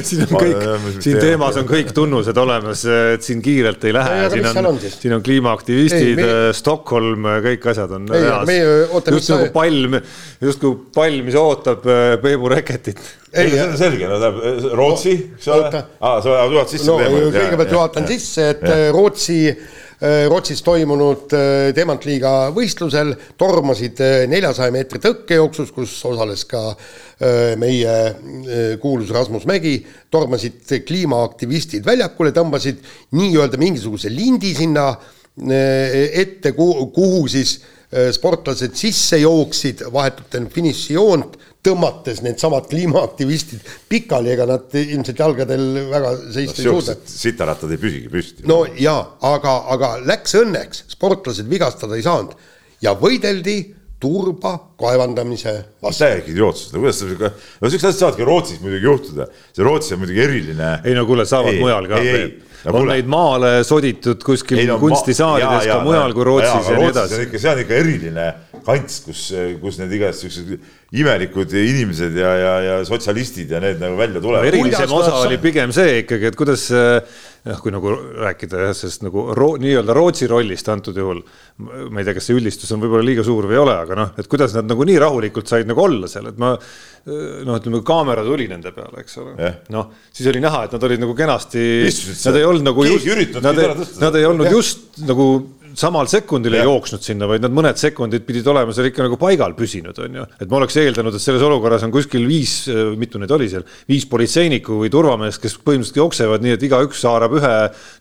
siin on kõik, siin teemas on kõik tunnused olemas, et siin kiirelt ei lähe. siin on, on, siin on kliimaaktivistid, meie... Stockholm, kõik asjad on oota, just nagu pall, justkui pall, mis ootab Peebu Reketit ei, see on selge, no tähendab Rootsi, eks ole. aa, sa juhatad sisse no, kõigepealt juhatan sisse, et. Rootsi Äh, Rootsis toimunud äh, Demantliiga võistlusel tormasid äh, neljasaja meetri tõkkejooksus, kus osales ka meie kuulus Rasmus Mägi, tormasid kliimaaktivistid väljakule, tõmbasid nii-öelda mingisuguse lindi sinna ette, kuhu siis sportlased sisse jooksid vahetult enne finišijoont tõmmates needsamad kliimaaktivistid pikali, ega nad ilmselt jalgadel väga seista no, ei suuda. sitarattad ei püsigi püsti. no jaa, aga, aga läks õnneks, sportlased vigastada ei saanud ja võideldi turba kaevandamise vastu. täiega idiootsus, no kuidas sa sihuke, no siuksed asjad saavadki Rootsis muidugi juhtuda, see Rootsi on muidugi eriline. ei no kuule, saavad ei, mujal ka. on kuule. neid maale soditud kuskil ei, no, kunstisaalides ka mujal kui Rootsis ja, ja nii edasi. see on ikka eriline kants, kus, kus need igast siuksed imelikud inimesed ja, ja, ja sotsialistid ja need nagu välja tulevad no,. erilisem osa oli pigem see ikkagi, et kuidas noh, kui nagu rääkida jah, sellest nagu ro, nii-öelda Rootsi rollist antud juhul. ma ei tea, kas see üldistus on võib-olla liiga suur või ei ole, aga noh, et kuidas nad nagu nii rahulikult said nagu olla seal, et ma noh, ütleme kaamera tuli nende peale, eks ole noh, siis oli näha, et nad olid nagu kenasti, nad ei olnud nagu nad ei, nad ei olnud ja. just nagu samal sekundil ei jooksnud sinna, vaid nad mõned sekundid pidid olema seal ikka nagu paigal püsinud, on ju. et ma oleks eeldanud, et selles olukorras on kuskil viis, mitu neid oli seal, viis politseinikku või turvameest, kes põhimõtteliselt jooksevad nii, et igaüks haarab ühe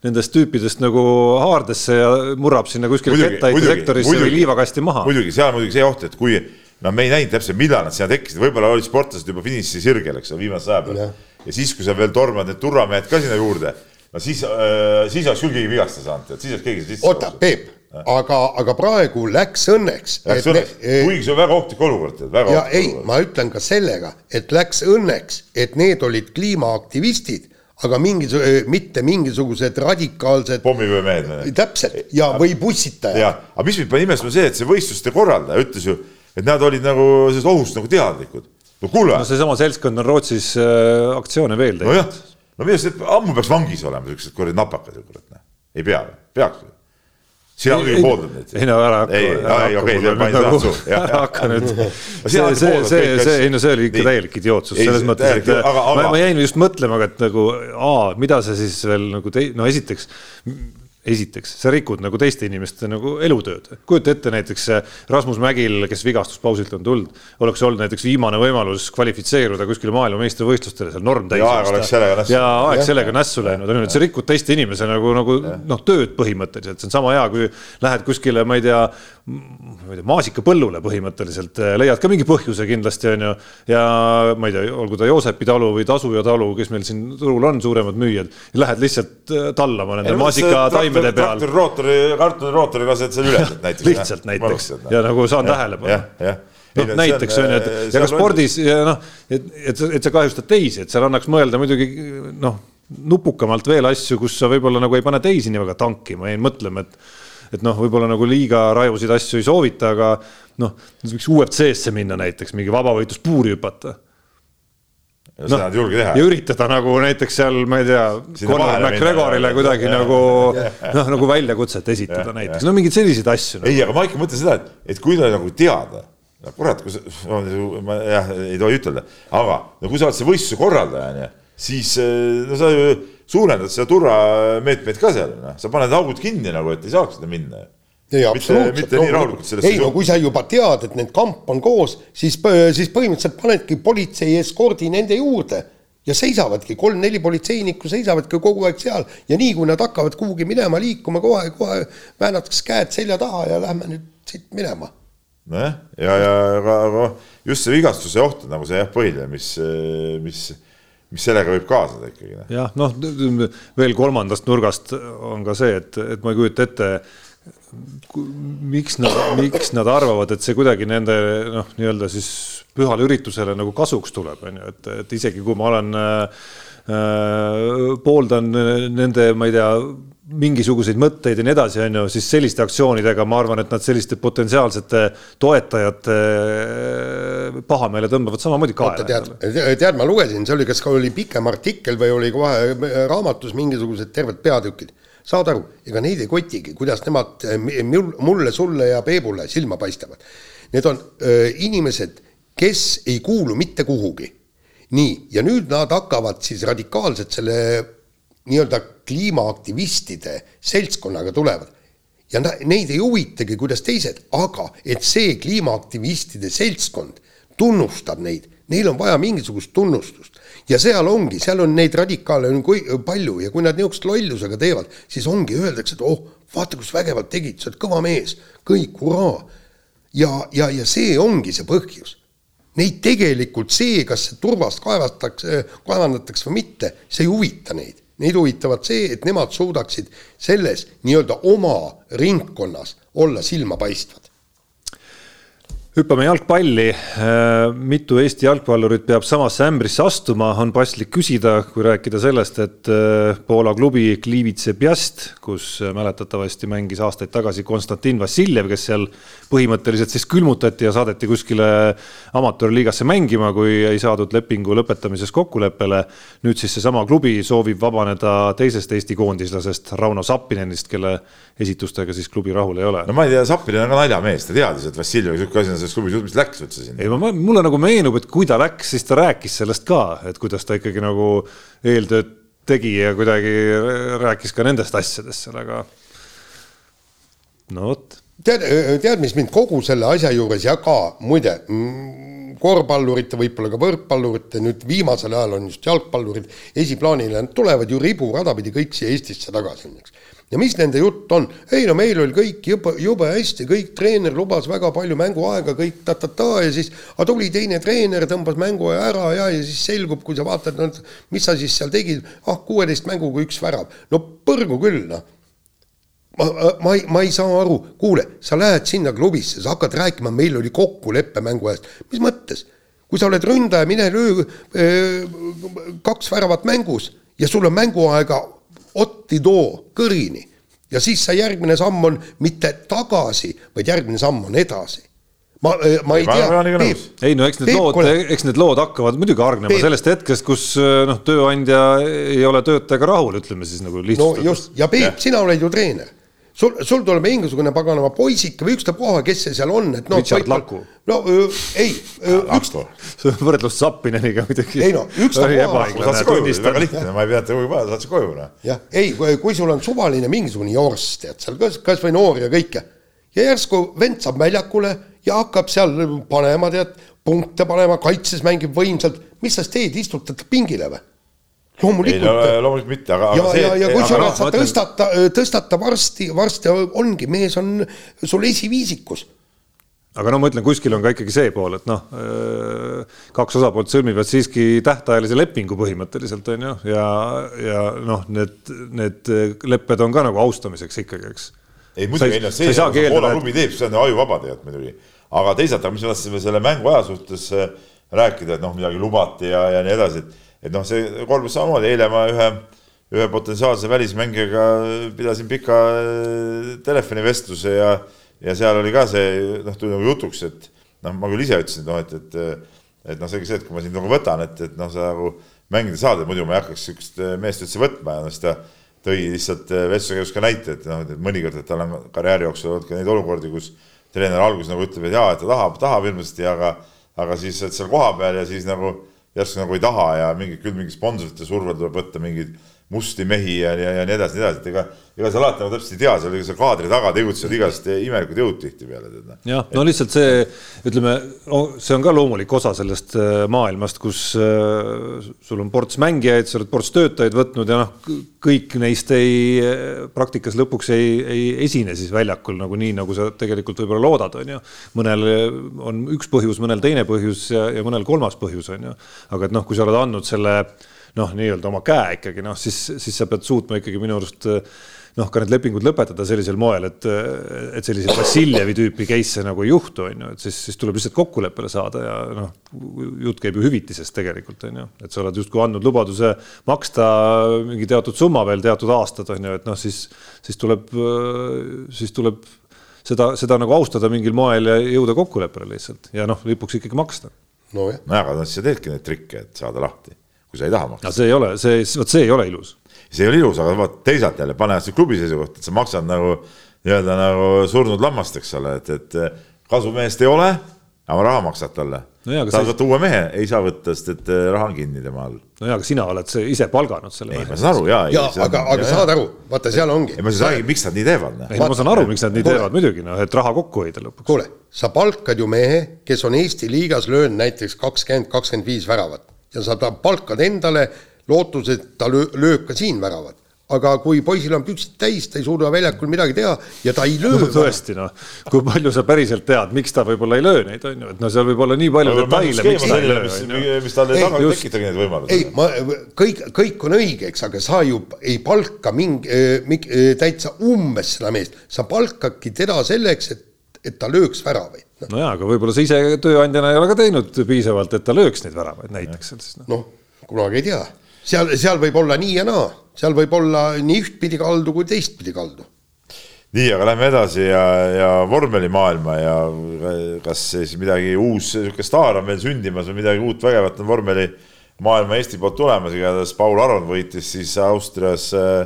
nendest tüüpidest nagu haardesse ja murrab sinna kuskile kettaheitesektorisse või liivakasti maha. muidugi, seal on muidugi see oht, et kui no me ei näinud täpselt, millal nad sinna tekkisid, võib-olla olid sportlased juba finiši sirgel, eks ole, viimase aja peal. ja siis, kui sa veel tormad need turvamehed ka sinna juurde no siis äh,, siis oleks küll keegi vigastada saanud, et siis oleks keegi sisse. oota, Peep, aga, aga praegu läks õnneks. Läks õnneks, kuigi see on väga ohtlik olukord. ja ei, ma ütlen ka sellega, et läks õnneks, et need olid kliimaaktivistid aga mingi, mitte mingisugused radikaalsed. pommivöömehed. täpselt ja, või bussitajad. ja, aga mis mind pani imestama, see, et see võistluste korraldaja ütles ju, et nad olid nagu sellest ohust nagu teadlikud. no kuule. no seesama seltskond on Rootsis äh, aktsioone veel teinud. nojah no minu arust ammu peaks vangis olema siuksed kuradi napakad ju kurat, noh. ei pea või, peaks või? sina muidugi pooldad neid. ei no ära hakka. ei, ei okei, see panin seda nagu- suhu. ära hakka nüüd. see, see, see, see, ei no see oli ikka täielik idiootsus selles mõttes, et aga, aga, ma, ma jäin just mõtlema, et nagu aa, mida see siis veel nagu tei-, no esiteks esiteks, sa rikud nagu teiste inimeste nagu elutööd. kujuta ette näiteks Rasmus Mägil, kes vigastuspausilt on tulnud, oleks olnud näiteks viimane võimalus kvalifitseeruda kuskile maailmameistrivõistlustele, seal norm täis. ja aeg oleks sellega nässu. ja aeg sellega nässu läinud, on ju, et sa rikud teiste inimese nagu, nagu noh, tööd põhimõtteliselt, see on sama hea, kui lähed kuskile, ma ei tea, ma ei tea, maasikapõllule põhimõtteliselt, leiad ka mingi põhjuse kindlasti, on ju. ja ma ei tea, olgu ta Joosepi talu või Tasuja talu, kes meil siin turul on suuremad müüjad, lähed lihtsalt tallama nende maasikataimede taimede peal. rootori, kartulirootori lased seal üles näiteks. lihtsalt näiteks ja nagu saan tähelepanu. noh, näiteks on ju, et äh, ja ka spordis ja noh, et, et, et sa kahjustad teisi, et seal annaks mõelda muidugi noh, nupukamalt veel asju, kus sa võib-olla nagu ei pane teisi nii väga tankima, jäin mõtlema, et et noh, võib-olla nagu liiga rajusid asju ei soovita, aga noh, võiks UFC-sse minna näiteks, mingi vabavõitluspuuri hüpata ja no, seda nad ei julge teha. ja üritada nagu näiteks seal, ma ei tea, Conor McGregorile kuidagi ja, nagu noh, nagu väljakutset esitada ja, näiteks, no mingeid selliseid asju nagu.. ei, aga ma ikka mõtlen seda, et, et kui ta nagu teada, no kurat, kui sa, ma jah, ei tohi ütelda, aga no kui sa oled see võistluse korraldaja, onju, siis no sa ju suurendad seda turvameetmeid ka seal, noh, sa paned augud kinni nagu, et ei saaks seda minna ei, absoluutselt. ei no kui sa juba tead, et need kamp on koos, siis, siis põhimõtteliselt panedki politsei eskordi nende juurde ja seisavadki, kolm-neli politseinikku seisavadki kogu aeg seal ja nii kui nad hakkavad kuhugi minema, liikuma kohe, kohe väänatakse käed selja taha ja lähme nüüd siit minema. nojah, ja, ja aga, aga just see vigastuse oht on nagu see jah, põhiline, mis, mis, mis sellega võib kaasneda ikkagi. Noh. jah, noh, veel kolmandast nurgast on ka see, et, et ma ei kujuta ette miks nad, miks nad arvavad, et see kuidagi nende noh, nii-öelda siis pühale üritusele nagu kasuks tuleb, on ju, et, et isegi kui ma olen äh, pooldan nende, ma ei tea, mingisuguseid mõtteid ja nii edasi, on ju, siis selliste aktsioonidega ma arvan, et nad selliste potentsiaalsete toetajate pahameele tõmbavad samamoodi kaela. tead, tead, ma lugesin, see oli, kas oli pikem artikkel või oli kohe raamatus mingisugused terved peatükid saad aru, ega neid ei kotigi, kuidas nemad eh, mulle, sulle ja Peebule silma paistavad. Need on öö, eh, inimesed, kes ei kuulu mitte kuhugi. nii, ja nüüd nad hakkavad siis radikaalselt selle nii-öelda kliimaaktivistide seltskonnaga tulevad. ja neid ei huvitagi, kuidas teised, aga et see kliimaaktivistide seltskond tunnustab neid, neil on vaja mingisugust tunnustust ja seal ongi, seal on neid radikaale on kui, palju ja kui nad niisugust lollusega teevad, siis ongi, öeldakse, et oh, vaata, kus vägevalt tegid, sa oled kõva mees, kõik, hurraa. ja, ja, ja see ongi see põhjus. Neid tegelikult see, kas turvast kaevatakse, kaevandatakse või mitte, see ei huvita neid. Neid huvitavad see, et nemad suudaksid selles nii-öelda oma ringkonnas olla silmapaistvad hüppame jalgpalli. Äh, mitu Eesti jalgpallurit peab samasse ämbrisse astuma, on paslik küsida, kui rääkida sellest, et äh, Poola klubi Gliwice Piast, kus äh, mäletatavasti mängis aastaid tagasi Konstantin Vassiljev, kes seal põhimõtteliselt siis külmutati ja saadeti kuskile amatöörliigasse mängima, kui ei saadud lepingu lõpetamises kokkuleppele. nüüd siis seesama klubi soovib vabaneda teisest Eesti koondislasest Rauno Sappinenist, kelle esitustega siis klubi rahul ei ole. no ma ei tea, Sappinen on ka naljamees, ta teadis, et Vassiljev sihuke asi on selles klubis, mis läks üldse sinna. ei, ma, mulle nagu meenub, et kui ta läks, siis ta rääkis sellest ka, et kuidas ta ikkagi nagu eeltööd tegi ja kuidagi rääkis ka nendest asjadest seal, aga no vot. tead, tead, mis mind kogu selle asja juures ja ka muide mm, korvpallurite, võib-olla ka võrkpallurite, nüüd viimasel ajal on just jalgpallurid esiplaanile, nad tulevad ju riburada pidi kõik siia Eestisse tagasi, eks ja mis nende jutt on, ei no meil oli kõik jube, jube hästi, kõik treener lubas väga palju mänguaega, kõik ta-ta-ta ja siis, aga tuli teine treener, tõmbas mänguaja ära ja, ja siis selgub, kui sa vaatad, no mis sa siis seal tegid, ah, kuueteist mänguga üks värav, no põrgu küll, noh. Ma, ma ei, ma ei saa aru, kuule, sa lähed sinna klubisse, sa hakkad rääkima, meil oli kokkulepe mängu eest, mis mõttes? kui sa oled ründaja, mine löö äh, kaks väravat mängus ja sul on mänguaega otti too kõrini ja siis see järgmine samm on mitte tagasi, vaid järgmine samm on edasi ma, äh, ma ei Ma tea, ei no eks need Peep, lood eks need lood hakkavad muidugi hargnema Peep. sellest hetkest, kus noh, tööandja ei ole töötajaga rahul, ütleme siis nagu no lihtsustatult just, ja Peep, sina oled ju treener. Sul, sul tuleb mingisugune paganama poisike või ükstapuha, kes see seal on, et noh. Richard Laku. no öö, ei, see on võrdlus Zappineniga muidugi. Ei no, ükstapuha. saatsid koju, väga lihtne, ma ei pea ette kuhugi panema, saatsid koju, noh. jah, ei, kui sul on suvaline mingisugune jorss, tead seal kas, kas või noor ja kõike ja järsku vend saab väljakule ja hakkab seal panema, tead, punkte panema, kaitses mängib võimsalt, mis sa teed, istutad ta pingile või? Ei no loomulikult. loomulikult mitte, aga, ja aga, see, ja, ja kusjuures noh, sa ütlen- tõstata, tõstata varsti, varsti ongi, mees on sul esiviisikus aga no ma ütlen, kuskil on ka ikkagi see pool, et noh, kaks osapoolt sõlmivad siiski tähtajalise lepingu põhimõtteliselt on ju, ja, ja noh, need, need lepped on ka nagu austamiseks ikkagi, eks. ei muidugi, ei noh, see, saagi Poola klubi teeb, see on ju ajuvaba tead muidugi. aga teisalt, aga mis me tahtsime selle mänguaja suhtes äh, rääkida, et noh, midagi lubati ja, ja nii edasi, et, et noh, see kolmas samamoodi, eile ma ühe, ühe potentsiaalse välismängijaga pidasin pika äh, telefonivestluse ja, ja seal oli ka see noh, tuli nagu jutuks, et noh, ma küll ise ütlesin, noh, et, et et noh, see ongi see, et kui ma sind nagu võtan, et, et noh, sa nagu mängida saad, et muidu ma ei hakkaks sihukest meest üldse võtma. Ja noh, siis ta tõi lihtsalt äh, vestluse käigus ka näite, et noh, et mõnikord, et tal on karjääri jooksul olnud ka neid olukordi, kus treener alguses nagu ütleb, et jaa, et ta tahab, tahab hirmsasti, aga aga siis oled seal kohapeal ja siis nagu järsku nagu ei taha ja mingi küll mingi sponsorite survel tuleb võtta mingeid musti mehi ja, ja, ja nii edasi, nii edasi, et ega ega sa alati nagu täpselt ei tea, seal seal kaadri taga tegutsevad igasugused imelikud jõud tihtipeale noh. jah, no lihtsalt see, ütleme, see on ka loomulik osa sellest äh, maailmast, kus äh, sul on ports mängijaid, sa oled ports töötajaid võtnud ja noh, kõik neist ei, praktikas lõpuks ei, ei esine siis väljakul nagu nii, nagu sa tegelikult võib-olla loodad, on ju. mõnel on üks põhjus, mõnel teine põhjus ja, ja mõnel kolmas põhjus, on ju. aga et noh, kui sa oled andnud selle noh, nii-öelda oma käe ikkagi noh, siis, siis sa pead suutma ikkagi minu arust noh, ka need lepingud lõpetada sellisel moel, et, et selliseid Vassiljevi tüüpi case'e nagu ei juhtu, on ju, et siis, siis tuleb lihtsalt kokkuleppele saada ja noh, jutt käib ju hüvitisest tegelikult on ju, et sa oled justkui andnud lubaduse maksta mingi teatud summa veel teatud aastad on ju, et noh, siis, siis tuleb, siis tuleb seda, seda nagu austada mingil moel ja jõuda kokkuleppele lihtsalt ja noh, lõpuks ikkagi maksta. Nojah, nojah, aga noh, siis sa teedki neid trikke, et saada lahti, kui sa ei taha maksta aga see ei ole, see, vot see ei ole ilus see ei ole ilus, aga vaat teisalt jälle pane see klubi seisukoht, et sa maksad nagu nii-öelda nagu surnud lammast, eks ole, et, et kasumeest ei ole, aga raha maksad talle No jaa, see- võtta uue mehe, ei saa võtta, sest et eh, raha on kinni tema all. no jaa, aga sina oled see ise palganud selle ei, ma saan aru, jaa. ja aga, aga saad aru, vaata seal ongi ei, ma siis räägin, miks nad nii teevad, noh. ei, ma saan aru, miks nad nii Kuule. teevad muidugi noh, et raha kokku hoida lõpuks. kuule, sa palkad ju mehe, kes on Eesti liigas löönud näiteks kakskümmend, kakskümmend viis väravat ja sa ta palkad endale lootuses, et ta löö, lööb ka siin väravat. aga kui poisil on püksid täis, ta ei suuda väljakul midagi teha ja ta ei löö. tõesti noh, kui palju sa päriselt tead, miks ta võib-olla ei löö neid on ju, et no seal võib olla nii palju detaile, miks ta ei löö mis mis talle Ei, taga just. tekitabki neid võimalusi ei, ma kõik, kõik on õige, eks, aga sa ju ei palka mingi, täitsa umbes seda meest, sa palkadki teda selleks, et, et ta lööks väravaid. No jaa, aga võib-olla sa ise tööandjana ei ole ka teinud piisavalt, et ta lööks neid väravaid näiteks noh. noh, kunagi ei tea, seal, seal võib olla nii ja naa, seal võib olla nii ühtpidi kaldu kui teistpidi kaldu. Nii, aga lähme edasi ja, ja vormelimaailma ja kas siis midagi uus, niisugune staar on veel sündimas või midagi uut vägevat on vormelimaailma Eesti poolt tulemas, igatahes Paul Aron võitis siis Austrias äh,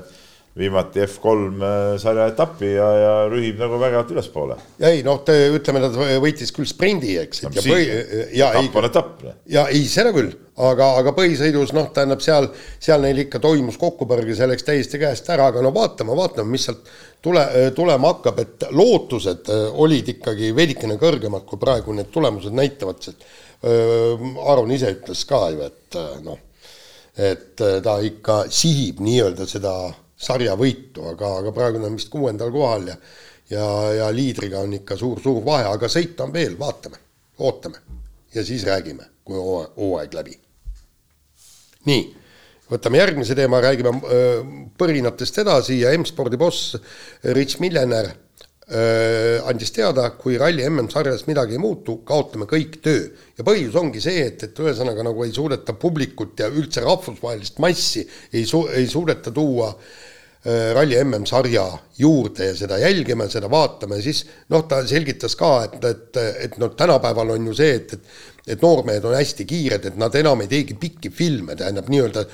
viimati F3 äh, sarja etappi ja, ja rühib nagu vägevalt ülespoole. ja ei noh, ütleme, ta võitis küll sprindi, eks. No mis siis? ja ei etapp, on etapp. ja ei, seda küll, aga, aga põhisõidus noh, tähendab seal, seal neil ikka toimus kokkupõrge, see läks täiesti käest ära, aga no vaatame, vaatame, mis sealt tule, tulema hakkab, et lootused äh, olid ikkagi veidikene kõrgemad, kui praegu need tulemused näitavad, sest Aron ise ütles ka ju, et noh, et ta ikka sihib nii-öelda seda sarjavõitu, aga, aga praegu on vist kuuendal kohal ja ja, ja liidriga on ikka suur-suur vahe, aga sõita on veel, vaatame, ootame ja siis räägime, kui hooaeg läbi. nii, võtame järgmise teema, räägime öö, põrinatest edasi ja M-spordi boss Rich Millener öö, andis teada, kui ralli MM-sarjas midagi ei muutu, kaotame kõik töö. ja põhjus ongi see, et, et ühesõnaga nagu ei suudeta publikut ja üldse rahvusvahelist massi ei su-, ei suudeta tuua äh, Äh, ralli MM-sarja juurde ja seda jälgime, seda vaatame, siis noh, ta selgitas ka, et, et, et noh, tänapäeval on ju see, et, et et noormehed on hästi kiired, et nad enam ei teegi pikki filme, tähendab nii-öelda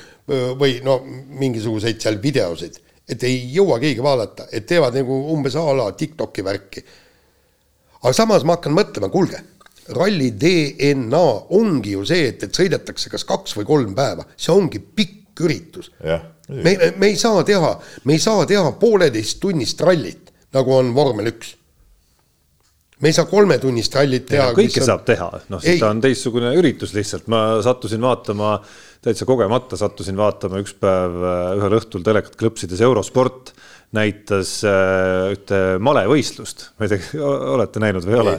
või no mingisuguseid seal videosid, et ei jõua keegi vaadata, et teevad nagu umbes a la TikToki värki. aga samas ma hakkan mõtlema, kuulge, ralli DNA ongi ju see, et, et sõidetakse kas kaks või kolm päeva, see ongi pikk üritus. jah me, me ei saa teha, me ei saa teha pooleteisttunnist rallit, nagu on vormel üks. me ei saa kolmetunnist rallit teha. kõike on... saab teha, noh, siis ta on teistsugune üritus lihtsalt, ma sattusin vaatama, täitsa kogemata sattusin vaatama üks päev äh, ühel õhtul telekat klõpsides Eurosport näitas äh, ühte malevõistlust, ma ei tea, olete näinud või ei ole?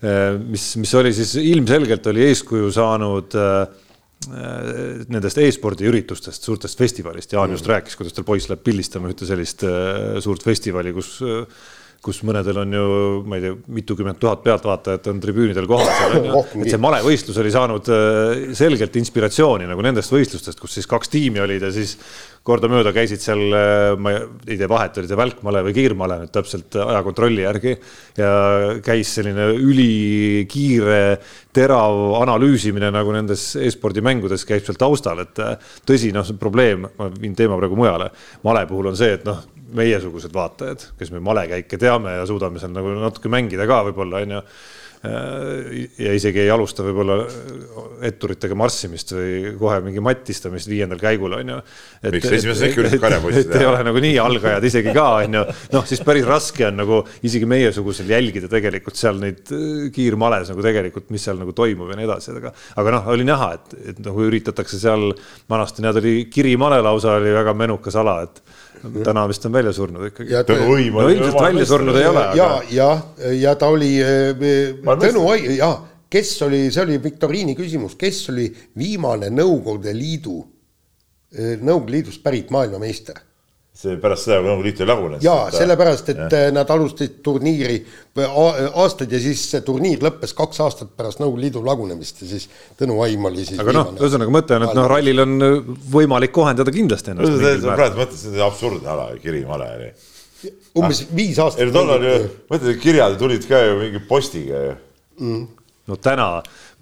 Äh, mis, mis oli siis ilmselgelt oli eeskuju saanud Äh, nendest e-spordi üritustest, suurtest festivalist, Jaan just mm. rääkis, kuidas tal poiss läheb pildistama ühte sellist äh, suurt festivali, kus äh, kus mõnedel on ju, ma ei tea, mitukümmend tuhat pealtvaatajat on tribüünidel kohal. Seal on ju, et see malevõistlus oli saanud selgelt inspiratsiooni nagu nendest võistlustest, kus siis kaks tiimi olid ja siis kordamööda käisid seal, ma ei tea, vahet oli see välkmale või kiirmale nüüd täpselt ajakontrolli järgi ja käis selline ülikiire, terav analüüsimine nagu nendes e-spordi mängudes käib seal taustal, et tõsi, noh, see probleem, ma viin teema praegu mujale, male puhul on see, et noh meiesugused vaatajad, kes me malekäike teame ja suudame seal nagu natuke mängida ka võib-olla onju ja isegi ei alusta võib-olla etturitega marssimist või kohe mingi matistamist viiendal käigul on ju. miks esimese sekundit karjapoisid teha? ei ole nagu nii algajad isegi ka on ju, noh siis päris raske on nagu isegi meiesugusel jälgida tegelikult seal neid äh, kiirmales nagu tegelikult, mis seal nagu toimub ja nii edasi, aga, aga noh, oli näha, et, et nagu üritatakse seal, vanasti näed, oli kirimale lausa oli väga menukas ala, et täna vist on välja surnud ikkagi. Tõnu Õim no ilmselt välja surnud ei ole. ja, ja, ja ta oli, äh, Tõnu Õim, jaa, kes oli, see oli viktoriini küsimus, kes oli viimane Nõukogude Liidu, äh, Nõukogude Liidust pärit maailmameister see pärast seda, kui Nõukogude Liit oli lagunenud. jaa, sellepärast, et ja. Äh, nad alustasid turniiri aastaid ja siis see turniir lõppes kaks aastat pärast Nõukogude Liidu lagunemist ja siis Tõnu Aim oli siis aga noh, ühesõnaga mõte on, et noh, rallil on äh, võimalik kohendada kindlasti ennast. praegu mõtled, see on absurdne ala, Kirimale oli. umbes ah. viis aastat. ei no tollal ju, mõtled, kirjad tulid ka ju mingi postiga ju mm.. no täna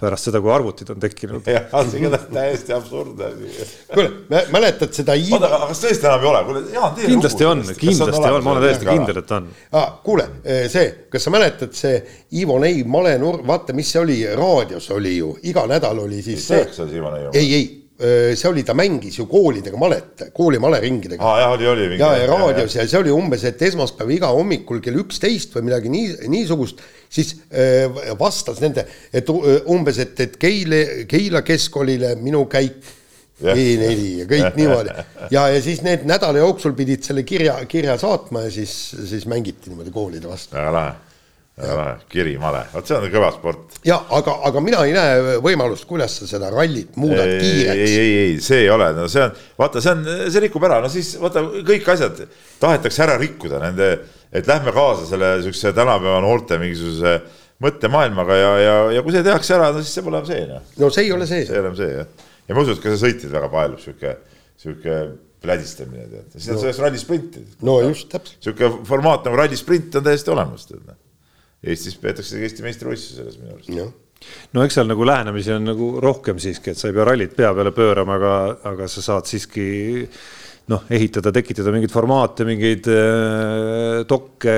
pärast seda, kui arvutid on tekkinud. jah, see on täiesti absurdne asi. kuule, mäletad seda Ivo... oota, aga kas tõesti enam ei ole? kuule, Jaan, tee kindlasti on, kindlasti on, ma olen täiesti kindel, et on ah,. kuule, eh, see, kas sa mäletad, see Ivo Neiv malenurk, vaata, mis see oli, raadios oli ju, iga nädal oli siis see. ei, ei Äh, see oli, ta mängis ju koolidega malet, kooli maleringidega. aa jah, oli, oli. ja, ja raadios ja, ja see oli umbes, et esmaspäev iga hommikul kell üksteist või midagi nii, niisugust, siis äh, vastas nende, et äh, umbes, et, et Keile, Keila keskkoolile minu käik E4 ja kõik niimoodi. ja, ja siis need nädala jooksul pidid selle kirja, kirja saatma ja siis, siis mängiti niimoodi koolide vastu. väga lahe kirimale, vot see on kõva sport. ja aga, aga mina ei näe võimalust, kuidas sa seda rallit muudad ei, kiireks. ei, ei, ei, see ei ole, no see on, vaata, see on, see rikub ära, no siis vaata kõik asjad tahetakse ära rikkuda nende, et lähme kaasa selle siukse tänapäeva noorte mingisuguse mõttemaailmaga ja, ja, ja kui see tehakse ära, no siis see pole enam see noh. no see ei ole see. see ei ole enam see jah, ja ma usun, et ka see sõitjad väga paelub sihuke, sihuke plädistamine tead, siis on no. sellest ralli sprinti. no just, täpselt. sihuke formaat nagu ralli sprint on täiesti olemas tead noh Eestis peetakse Eesti meistrivõistlusi selles minu arust. no eks seal nagu lähenemisi on nagu rohkem siiski, et sa ei pea rallit pea peale pöörama, aga, aga sa saad siiski noh, ehitada, tekitada mingeid formaate, mingeid äh, dokke,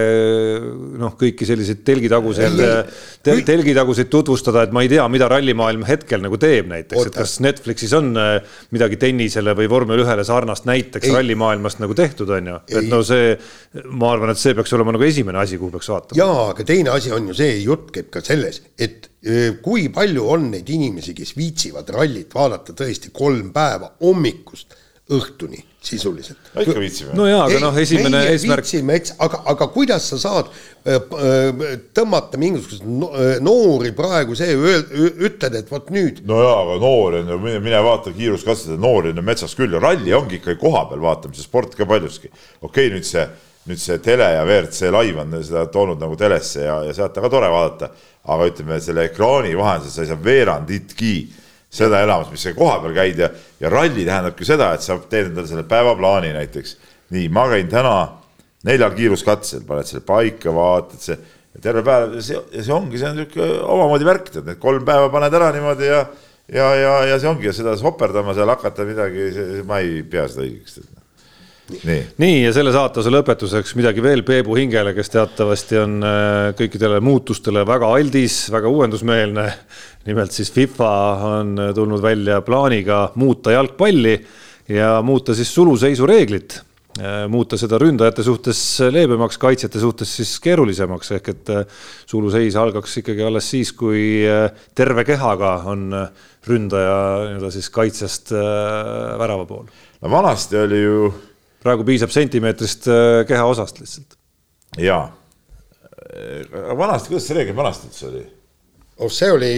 noh, kõiki selliseid telgitaguseid te,, telgitaguseid tutvustada, et ma ei tea, mida rallimaailm hetkel nagu teeb näiteks, et kas Netflixis on äh, midagi tennisele või vormel ühele sarnast näiteks rallimaailmast nagu tehtud, on ju. et no see, ma arvan, et see peaks olema nagu esimene asi, kuhu peaks vaatama. jaa, aga teine asi on ju see, jutt käib ka selles, et kui palju on neid inimesi, kes viitsivad rallit vaadata tõesti kolm päeva hommikust õhtuni sisuliselt. ikka viitsime. no jaa, aga noh, esimene eesmärk. viitsime, eks, aga, aga kuidas sa saad tõmmata mingisuguseid noori praegu see, ütled, et vot nüüd. no jaa, aga noori on ju, mine vaata kiiruskatseid, noori on ju metsas küll ja ralli ongi ikkagi kohapeal vaatamise sport ka paljuski. okei okay,, nüüd see, nüüd see tele ja WRC live on seda toonud nagu telesse ja, ja sealt on ka tore vaadata aga ütleme, selle ekraani vahendusel sa ei saa veeranditki seda elamust, mis sa koha peal käid ja, ja ralli tähendabki seda, et sa teed endale selle päevaplaani näiteks. nii, ma käin täna neljal kiiruskatsel, paned selle paika, vaatad see terve päev ja see, ja see ongi, see on niisugune omamoodi värk, tead, need kolm päeva paned ära niimoodi ja ja, ja, ja see ongi ja seda soperdama seal hakata midagi, ma ei pea seda õigeks nii, nii, ja selle saatuse lõpetuseks midagi veel Peebu hingele, kes teatavasti on äh, kõikidele muutustele väga aldis, väga uuendusmeelne. nimelt siis FIFA on tulnud välja plaaniga muuta jalgpalli ja muuta siis suluseisu reeglit äh, muuta seda ründajate suhtes leebemaks, kaitsjate suhtes siis keerulisemaks, ehk et äh, suluseis algaks ikkagi alles siis, kui terve kehaga on ründaja nii-öelda siis kaitsest värava pool. no vanasti oli ju praegu piisab sentimeetrist äh, kehaosast lihtsalt. jaa, vanasti, kuidas see reegel vanasti üldse oli? oh, see oli.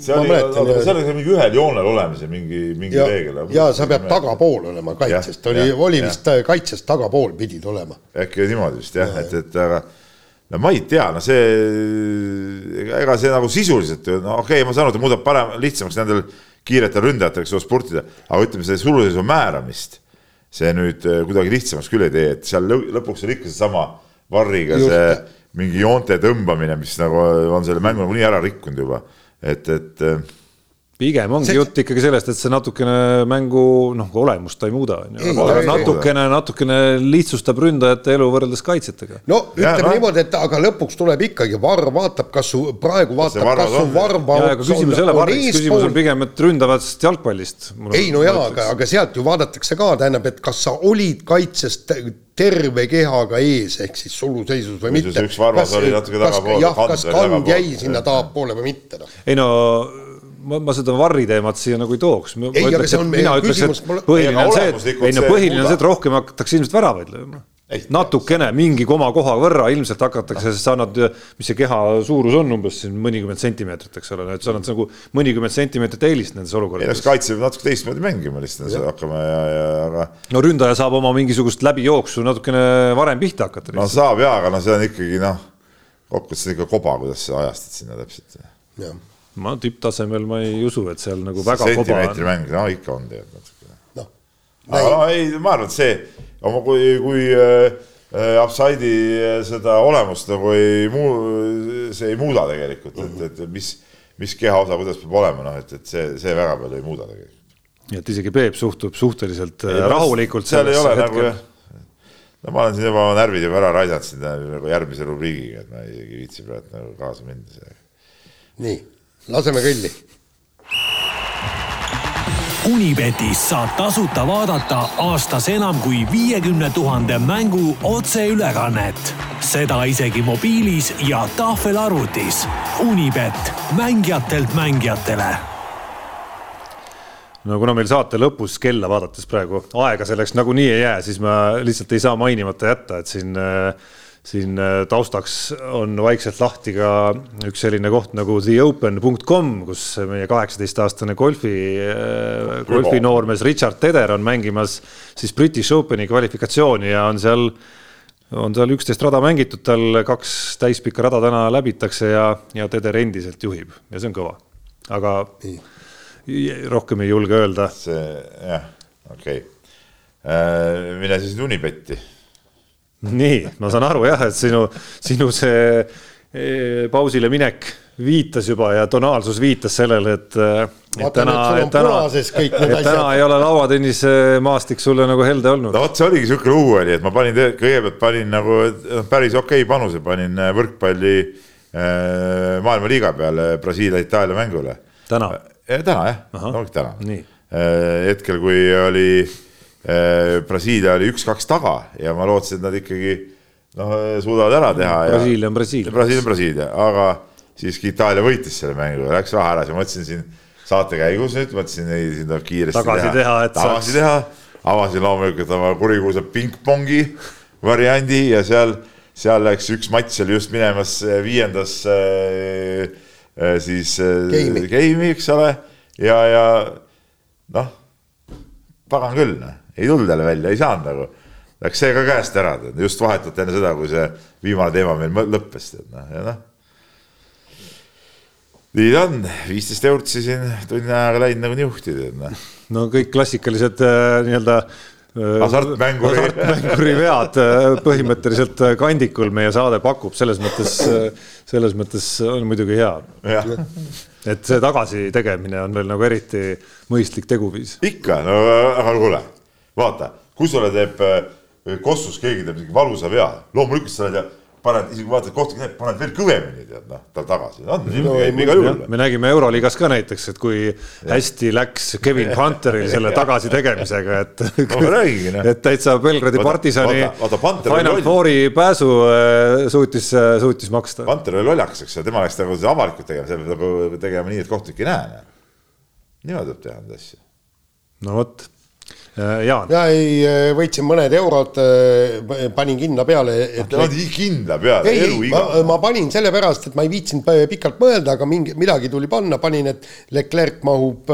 see oli, seal oli mingi ühel joonel olemise mingi, mingi ja, reegel. ja sa pead tagapool olema kaitsest, oli, oli vist äh, kaitsest tagapool pidid olema. äkki niimoodi vist jah ja,, et, et aga no ma ei tea, no see, ega see nagu sisuliselt no okei okay,, ma saan aru, ta muudab parem, lihtsamaks nendel kiiretel ründajatel, kes saavad sportida, aga ütleme, selle suluseisu määramist see nüüd äh, kuidagi lihtsamaks küll ei tee, et seal lõpuks on ikka seesama varriga Just. see mingi joonte tõmbamine, mis nagu on selle mängu nagunii ära rikkunud juba, et, et äh, pigem ongi see... jutt ikkagi sellest, et see natukene mängu noh, olemust ta ei muuda, on ju, natukene, natukene lihtsustab ründajate elu võrreldes kaitsjatega. no ütleme no. niimoodi, et aga lõpuks tuleb ikkagi varr vaatab, kas su praegu vaatab, kas su varm aga küsimus ei ole varris, küsimus on pigem, et ründavast jalgpallist. ei no jaa, aga, aga sealt ju vaadatakse ka, tähendab, et kas sa olid kaitsest terve kehaga ees, ehk siis suluseisus või mitte. üks varvas oli natuke tagapool. jah, kas kand jäi sinna tahapoole või mitte, noh. ei no ma, ma seda varri teemat siia nagu ei tooks. ei, aga see on ütleks, et põhiline on see, et ei no põhiline on see, et rohkem hakatakse ilmselt väravaid lööma. natukene, mingi koma koha võrra ilmselt hakatakse, sest sa annad, mis see keha suurus on umbes siin mõnikümmend sentimeetrit, eks ole, et sa annad nagu mõnikümmend sentimeetrit eelist nendes olukordades. kaitse peab natuke teistmoodi mängima lihtsalt hakkama ja, ja aga. no ründaja saab oma mingisugust läbijooksu natukene varem pihta hakata. no saab jaa, aga no see on ikkagi noh, kokkuvõttes ikka koba, kuidas sa ajastad sinna täpselt. jah ma tipptasemel ma ei usu, et seal nagu väga sentimeetri mäng, no ikka on tead natukene. noh. aga no ei, ma arvan, et see, kui, kui äh, äh Upside'i äh, seda olemust nagu ei muu, see ei muuda tegelikult, et, et mis, mis kehaosa, kuidas peab olema, noh, et, et see, see väga palju ei muuda tegelikult. nii et isegi Peep suhtub suhteliselt ei, äh, rahulikult. seal ei ole hetkel. nagu jah no ma olen siin juba närvid juba ära raisanud siin nagu järgmise rubriigiga, et ma ei viitsi praegu nagu kaasa minna. nii laseme kõlli. Unibetis saab tasuta vaadata aastas enam kui viiekümne tuhande mängu otseülekannet. seda isegi mobiilis ja tahvelarvutis. Unibet, mängijatelt mängijatele no kuna meil saate lõpus kella vaadates praegu aega selleks nagunii ei jää, siis ma lihtsalt ei saa mainimata jätta, et siin äh, siin äh, taustaks on vaikselt lahti ka üks selline koht nagu theopen.com, kus meie kaheksateistaastane golfi, äh, golfinoormees Richard Teder on mängimas siis British Openi kvalifikatsiooni ja on seal, on seal üksteist rada mängitud, tal kaks täispikka rada täna läbitakse ja, ja Teder endiselt juhib ja see on kõva. aga Nii. rohkem ei julge öelda. see jah, okei okay. Äh,. mine siis Unibetti nii, ma saan aru jah, et sinu, sinu see e, pausile minek viitas juba ja tonaalsus viitas sellele, et, vaata nüüd sul on punases kõik need asjad. täna ei ole lauatennise maastik sulle nagu helde olnud. no vot, see oligi siuke lugu oli, et ma panin, kõigepealt panin nagu päris okei okay panuse, panin äh, võrkpalli äh, maailmaliiga peale Brasiilia-Itaalia mängule. täna? täna jah, ongi täna. hetkel, kui oli Brasiilia oli üks-kaks taga ja ma lootsin, et nad ikkagi noh, suudavad ära teha. Brasiilia on Brasiilia. Brasiilia on Brasiilia, aga siiski Itaalia võitis selle mängu, läks raha ära, siis ma mõtlesin siin saate käigus nüüd, mõtlesin, ei, siin tuleb kiiresti tagasi teha, teha, tagasi saaks... teha. avasin loomulikult oma kurikuulsa pingpongi variandi ja seal, seal läks üks matš oli just minemas äh, viiendas äh, äh, siis game'i, game, eks ole, ja, ja noh, pagan küll, noh, ei tulnud jälle välja, ei saanud nagu. Läks see ka käest ära, just vahetult enne seda, kui see viimane teema meil lõppes, tead noh, ja noh. Nii ta on, viisteist eurtsi siin tunni ajaga läinud nagu niuhti tead noh. no kõik klassikalised äh, nii-öelda äh, hasartmänguri hasartmänguri vead äh, põhimõtteliselt kandikul meie saade pakub, selles mõttes, selles mõttes on muidugi hea. et see tagasi tegemine on veel nagu eriti mõistlik teguviis. ikka, no aga kuule, vaata, kui sulle teeb Kossus keegi teeb mingi valusa vea, loomulikult sa oled paned, isegi vaatad kohtunik näeb, paned veel kõvemini tead noh, tal tagasi, no, juhul. me nägime Euroliigas ka näiteks, et kui ja. hästi läks Kevin Pantheril selle tagasi tegemisega, et no, räägigi, no. et täitsa Belgradi partisani Final Fouri pääsu äh, suutis, äh, suutis maksta. Panther oli lollakas, eks ole, tema läks nagu avalikult tegema, see peab nagu tegema nii, et kohtunik ei näe. niimoodi tuleb teha neid asju. no vot Äh, Jaan. ja ei, äh, võitsin mõned eurod, äh, panin kindla peale et.... pani kindla peale, eluiga. Ma, ma panin sellepärast, et ma ei viitsinud pikalt mõelda, aga mingi, midagi tuli panna, panin, et Leclerc mahub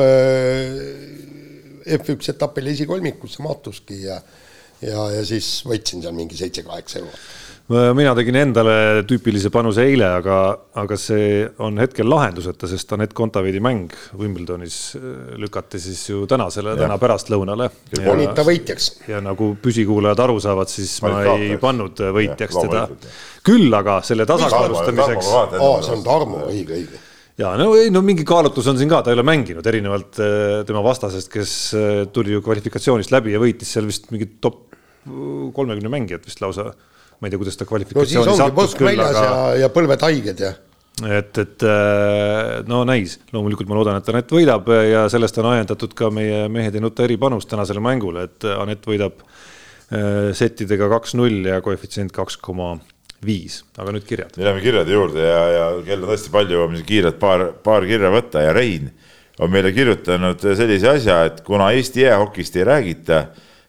F1 etapil esikolmikusse, mahtuski ja ja, ja siis võitsin seal mingi seitse-kaheksa eurot mina tegin endale tüüpilise panuse eile, aga, aga see on hetkel lahenduseta, sest Anett Kontaveidi mäng Wimbledonis äh, lükati siis ju tänasele, täna pärastlõunale. panid ta võitjaks. ja nagu püsikuulajad aru saavad, siis ma, ma ei pannud võitjaks ja, teda. küll aga selle tasakaalustamiseks. aa, see on Tarmo, õige, õige ja no ei, no mingi kaalutlus on siin ka, ta ei ole mänginud erinevalt äh, tema vastasest, kes äh, tuli ju kvalifikatsioonist läbi ja võitis seal vist mingi top kolmekümne mängijat vist lausa ma ei tea, kuidas ta kvalifikatsiooni no, sattus küll, aga. ja, põlved haiged ja. et, et äh, no näis, loomulikult ma loodan, et Anett võidab ja sellest on ajendatud ka meie Mehed ei nuta eripanus tänasele mängule, et Anett võidab äh, settidega kaks-null ja koefitsient kaks koma viis, aga nüüd kirjad. Läheme kirjade juurde ja, ja kell on tõesti palju, jõuame siin kiirelt paar, paar kirja võtta ja Rein on meile kirjutanud sellise asja, et kuna Eesti jäähokist ei räägita,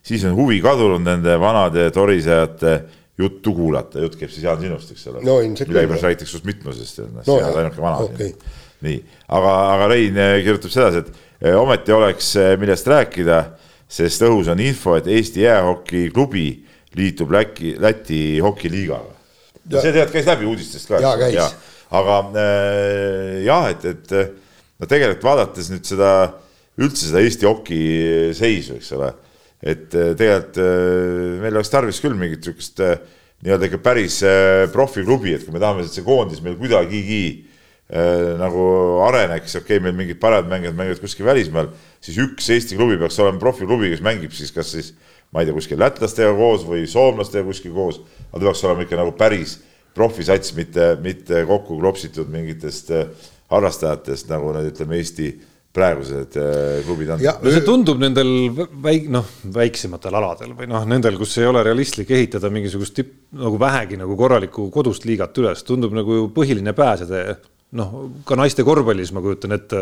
siis on huvi kadunud nende vanade torisejate juttu kuulata, jutt käib siis Jaan sinust, eks ole no,. millegipärast räägitakse sinust mitmusest, noh, sa oled ainuke vana okay.. nii, aga, aga Rein eh, kirjutab sedasi, et eh, ometi oleks, eh, millest rääkida, sest õhus on info, et Eesti jäähokiklubi liitub Läti, Läti hokiliigaga. see tead, käis läbi uudistest ka. jaa, käis ja.. aga äh, jah, et, et no tegelikult vaadates nüüd seda, üldse seda Eesti hoki seisu, eks ole et äh, tegelikult äh, meil oleks tarvis küll mingit niisugust äh, nii-öelda ikka päris profiklubi, et kui me tahame, et see koondis meil kuidagigi nagu areneks, okei okay,, meil mingid paremad mängijad mängivad kuskil välismaal, siis üks Eesti klubi peaks olema profiklubi, kes mängib siis kas siis ma ei tea, kuskil lätlastega koos või soomlastega kuskil koos, aga ta peaks olema ikka nagu päris profisats, mitte, mitte kokku klopsitud mingitest harrastajatest, nagu need ütleme, Eesti praegused äh, klubid on. no see tundub nendel väik-, noh, väiksematel aladel või noh, nendel, kus ei ole realistlik ehitada mingisugust tipp, nagu vähegi nagu korralikku kodust liigat üles, tundub nagu põhiline pääsetee. noh, ka naiste korvpallis ma kujutan ette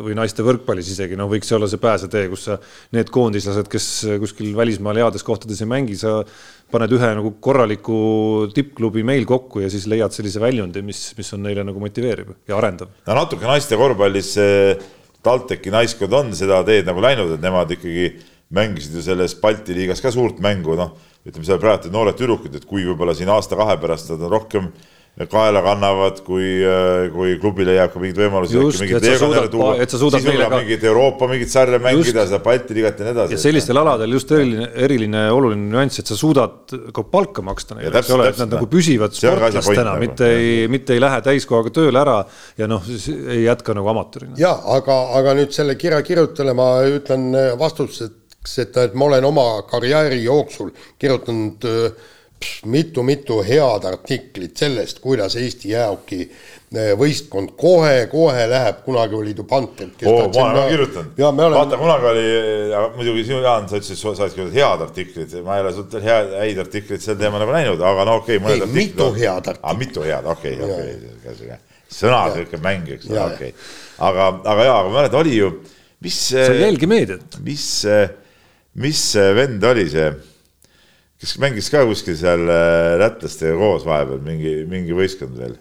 või naiste võrkpallis isegi, noh, võiks see olla see pääsetee, kus sa need koondislased, kes kuskil välismaal heades kohtades ei mängi, sa paned ühe nagu korraliku tippklubi meil kokku ja siis leiad sellise väljundi, mis, mis on neile nagu motiveeriv ja arendav. no natuke naiste korvpallis TalTechi naiskond on seda teed nagu läinud, et nemad ikkagi mängisid ju selles Balti liigas ka suurt mängu, noh, ütleme seal praegu noored tüdrukud, et kui võib-olla siin aasta-kahe pärast nad on rohkem kaela kannavad, kui, kui klubile jääb ka mingeid võimalusi. just, et sa suudad, et sa suudad meile ka. mingit Euroopa mingit sarja mängida, seda Balti liigat ja nii edasi. ja sellistel aladel just eriline, eriline oluline nüanss, et sa suudad ka palka maksta neile, eks ole, et nad nagu püsivad sportlastena, nagu. mitte ei, mitte ei lähe täiskohaga tööle ära ja noh, ei jätka nagu amatöörina. ja aga, aga nüüd selle kirja kirjutajale ma ütlen vastuseks, et, ma olen oma karjääri jooksul kirjutanud äh, mitu-mitu head artiklit sellest, kuidas Eesti jäähoki eh, võistkond kohe-kohe läheb, kunagi oli Dupantelt. oo, ma olen ka kirjutanud. vaata, kunagi oli, muidugi sinu, Jaan, sa ütlesid, sa oled kirjutanud head artiklid, ma ei ole sult head, häid artikleid sel teemal nagu näinud, aga no okei okay,, mõned artiklid. mitu head artiklit. aa, mitu head, okei okay,, okei okay., sõnad sihuke mäng, eks ole, okei. aga, aga jaa, aga ma mäletan, oli ju, mis. sa ei jälgi meediat. mis, mis vend oli see kes mängis ka kuskil seal äh, lätlastega koos vahepeal mingi, mingi võistkond veel.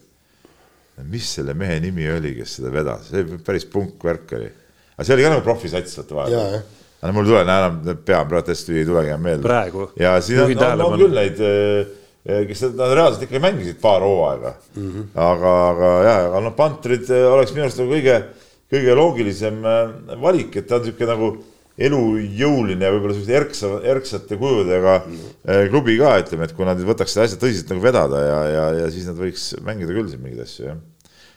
mis selle mehe nimi oli, kes seda vedas, see päris punkvärk oli. aga see oli ka nagu profisats vaata vahepeal. aga mul ei tule enam, pean praegu hästi ei tulegi enam meelde. praegu. ja siin on, on, on küll neid, äh, kes nad reaalselt ikkagi mängisid paar hooaega mm. -hmm. aga, aga ja, aga noh, Pantrid äh, oleks minu arust nagu kõige, kõige loogilisem valik, et ta on niisugune nagu elujõuline ja võib-olla selliste erksa, erksate kujudega mm. klubi ka, ütleme, et kui nad võtaks seda asja tõsiselt nagu vedada ja, ja, ja siis nad võiks mängida küll siin mingeid asju, jah.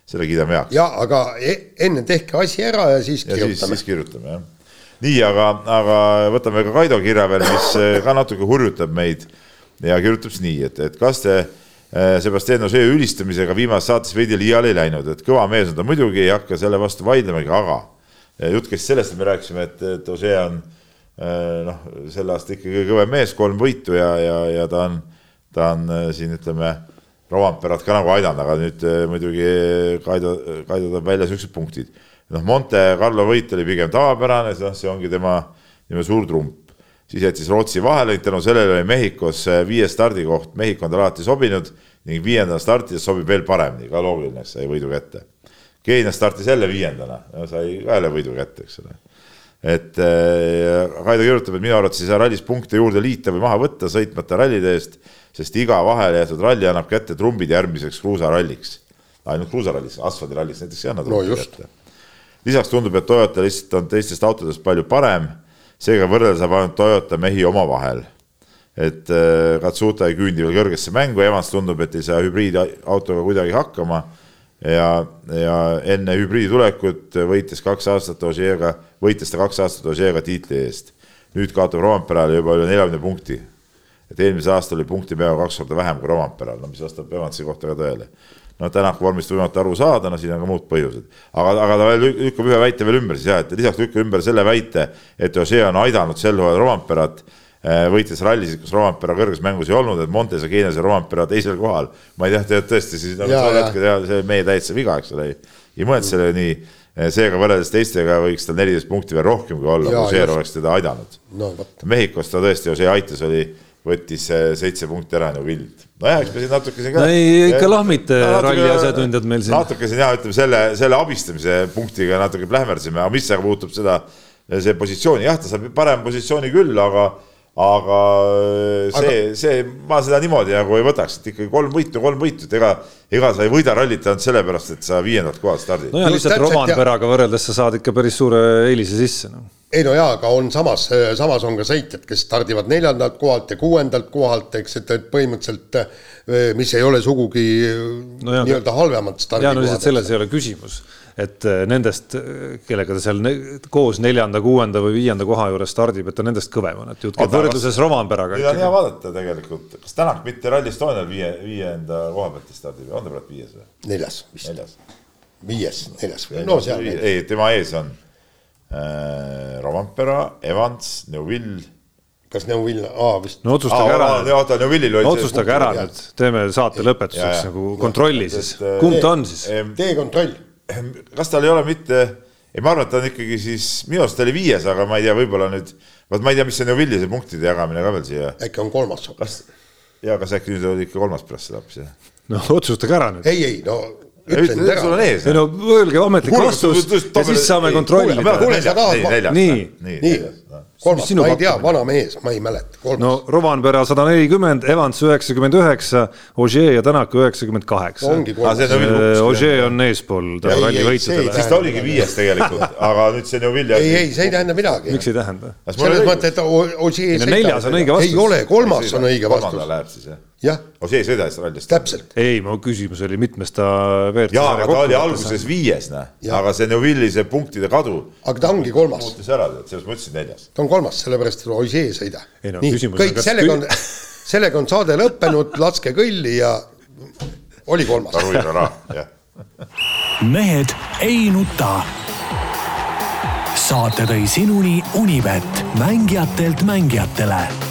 selle kiidame heaks. ja aga e enne tehke asi ära ja siis ja kirjutame. siis, siis kirjutame, jah. nii, aga, aga võtame ka Kaido kirja veel, mis eh, ka natuke hurjutab meid ja kirjutab siis nii, et, et kas te eh, Sebastian Ožee ülistamisega viimases saates veidi liiale ei läinud, et kõva mees on ta muidugi, ei hakka selle vastu vaidlemagi, aga jutt käis sellest, et me rääkisime, et, et Ožee on äh, noh, selle aasta ikkagi kõvem mees, kolm võitu ja, ja, ja ta on, ta on äh, siin ütleme, Romperat ka nagu aidanud, aga nüüd äh, muidugi Kaido, Kaido toob välja siuksed punktid. noh, Monte Carlo võit oli pigem tavapärane, noh, see ongi tema, tema suur trump. siis jättis Rootsi vahele, tänu sellele oli Mehhikos viies stardikoht, Mehhiko on talle alati sobinud ning viiendana startides sobib veel paremini, ka loogiline, sai võidu kätte Keenia startis jälle viiendana, sai ka jälle võidu kätte, eks ole. et äh, Kaido kirjutab, et minu arvates ei saa rallis punkte juurde liita või maha võtta sõitmata rallide eest, sest iga vahele jäetud ralli annab kätte trumbid järgmiseks kruusaralliks. ainult kruusarallis, asfaldirallis näiteks ei anna trumbid no, kätte. lisaks tundub, et Toyota lihtsalt on teistest autodest palju parem, seega võrrelda saab ainult Toyota mehi omavahel et äh, Katsuta ei küündi veel kõrgesse mängu, Evans tundub, et ei saa hübriidautoga kuidagi hakkama ja, ja enne hübriidi tulekut võitis kaks aastat Ožeega, võitis ta kaks aastat Ožeega tiitli eest. nüüd kaotab Rompeale juba üle neljakümne punkti. et eelmisel aastal oli punkti peaaegu kaks korda vähem kui Rompeal, no mis vastab Evansi kohta ka tõele. no Tänaku vormist võimatu aru saada, no siin on ka muud põhjused. aga, aga ta veel lükkab ühe väite veel ümber siis jah, et lisaks lükkab ümber selle väite, et Ožee on aidanud sel hooajal Romperat võitis rallisid, kus Rovampere kõrges mängus ei olnud, et Montes ja Keenias ja Rovampere teisel kohal. ma ei tea, tõesti siis nagu tol hetkel jah, see meie täitsa viga, eks ole, ei mõelnud selle nii. Äh, seega võrreldes teistega võiks tal neliteist punkti veel rohkem kui olla, kui Ožeer oleks teda aidanud no,. Mehhikos ta tõesti, Ožee aitas, oli, võttis äh, seitse punkti ära nagu vild. nojah, eks me siin natuke siin ka. no ei, ikka lahmite ralli asjatundjad meil siin. natuke siin jah, ütleme selle, selle abistamise punktiga natuke plähmersime, aga mis aga puutub seda, see positsiooni, jah, ta saab parema positsiooni küll, aga aga äh, see aga..., see, ma seda niimoodi nagu ei võtaks, et ikkagi kolm võitu, kolm võitu, et ega, ega sa ei võida rallit ainult sellepärast, et sa viiendalt kohalt stardid. no ja lihtsalt Rovanperaga võrreldes sa saad ikka päris suure eelise sisse no.. Ei no jaa, aga on samas, samas on ka sõitjad, kes stardivad neljandalt kohalt ja kuuendalt kohalt, eks, et, et põhimõtteliselt mis ei ole sugugi no nii-öelda halvemad stardikohad. jaa, no lihtsalt selles ei ole küsimus et äh, nendest, äh, kellega ta seal ne koos neljanda, kuuenda või viienda koha juures stardib, et ta nendest kõvem on, et jutt käib võrdluses Romanperaga. nüüd on hea vaadata tegelikult, kas Tänak mitte Rally Estonial viie, viienda koha pealt stardib, on ta praegu viies või? neljas vist. neljas. viies, neljas või? no seal. ei, tema ees on äh, Romanpera, Evans, Neuville kas Neuvill, aa vist. no otsustage ära. oota, Neuvillil oli. no otsustage ära nüüd, teeme saate lõpetuseks nagu kontrolli siis, kumb ta on siis? tee kontroll kas tal ei ole mitte, ei ma arvan, et ta on ikkagi siis, minu arust ta oli viies, aga ma ei tea, võib-olla nüüd, vot ma ei tea, mis see Neuvilli see punktide jagamine ka veel siia. äkki on kolmas hoopis. ja kas äkki nüüd oli ikka kolmas pärast seda hoopis, jah? no otsustage ära nüüd. ei, ei no ütlen ütle, sul on ees ei. no öelge ametlik vastus ja siis saame kontrollida. Nii. nii, kolmas, sinu ma ei tea, vana mees, ma ei mäleta, kolmas no Rovanpera sada nelikümmend, Evans üheksakümmend üheksa, Ožee ja Tänak üheksakümmend kaheksa. ongi Aa, see kolmas on. Ožee eespool Ei, ei, ralli ei võitudele siis. ta oligi viies tegelikult, aga nüüd see Neuvilli. ei, ei, see ei tähenda midagi. miks ei tähenda? selles mõttes, et O- Ožee no neljas on õige vastus. ei ole, kolmas on õige vastus. läheb siis jah? jah, Ossie ei sõida siis rallist. täpselt. ei, mu küsimus oli, mitmes ta WRC jaa, aga ta oli alguses viies, näe, aga see Neuvilli see punktide kadu aga ta ongi kolmas, muutis ära, selles mõttes neljas. ta on kolmas, sellepärast et Ožee ei sõida. Ei no nii, on, kõik, sellega on, sellega on saade lõppenud, laske kõlli ja oli kolmas. Mehed ei nuta. saate tõi sinuni Unibet, mängijatelt mängijatele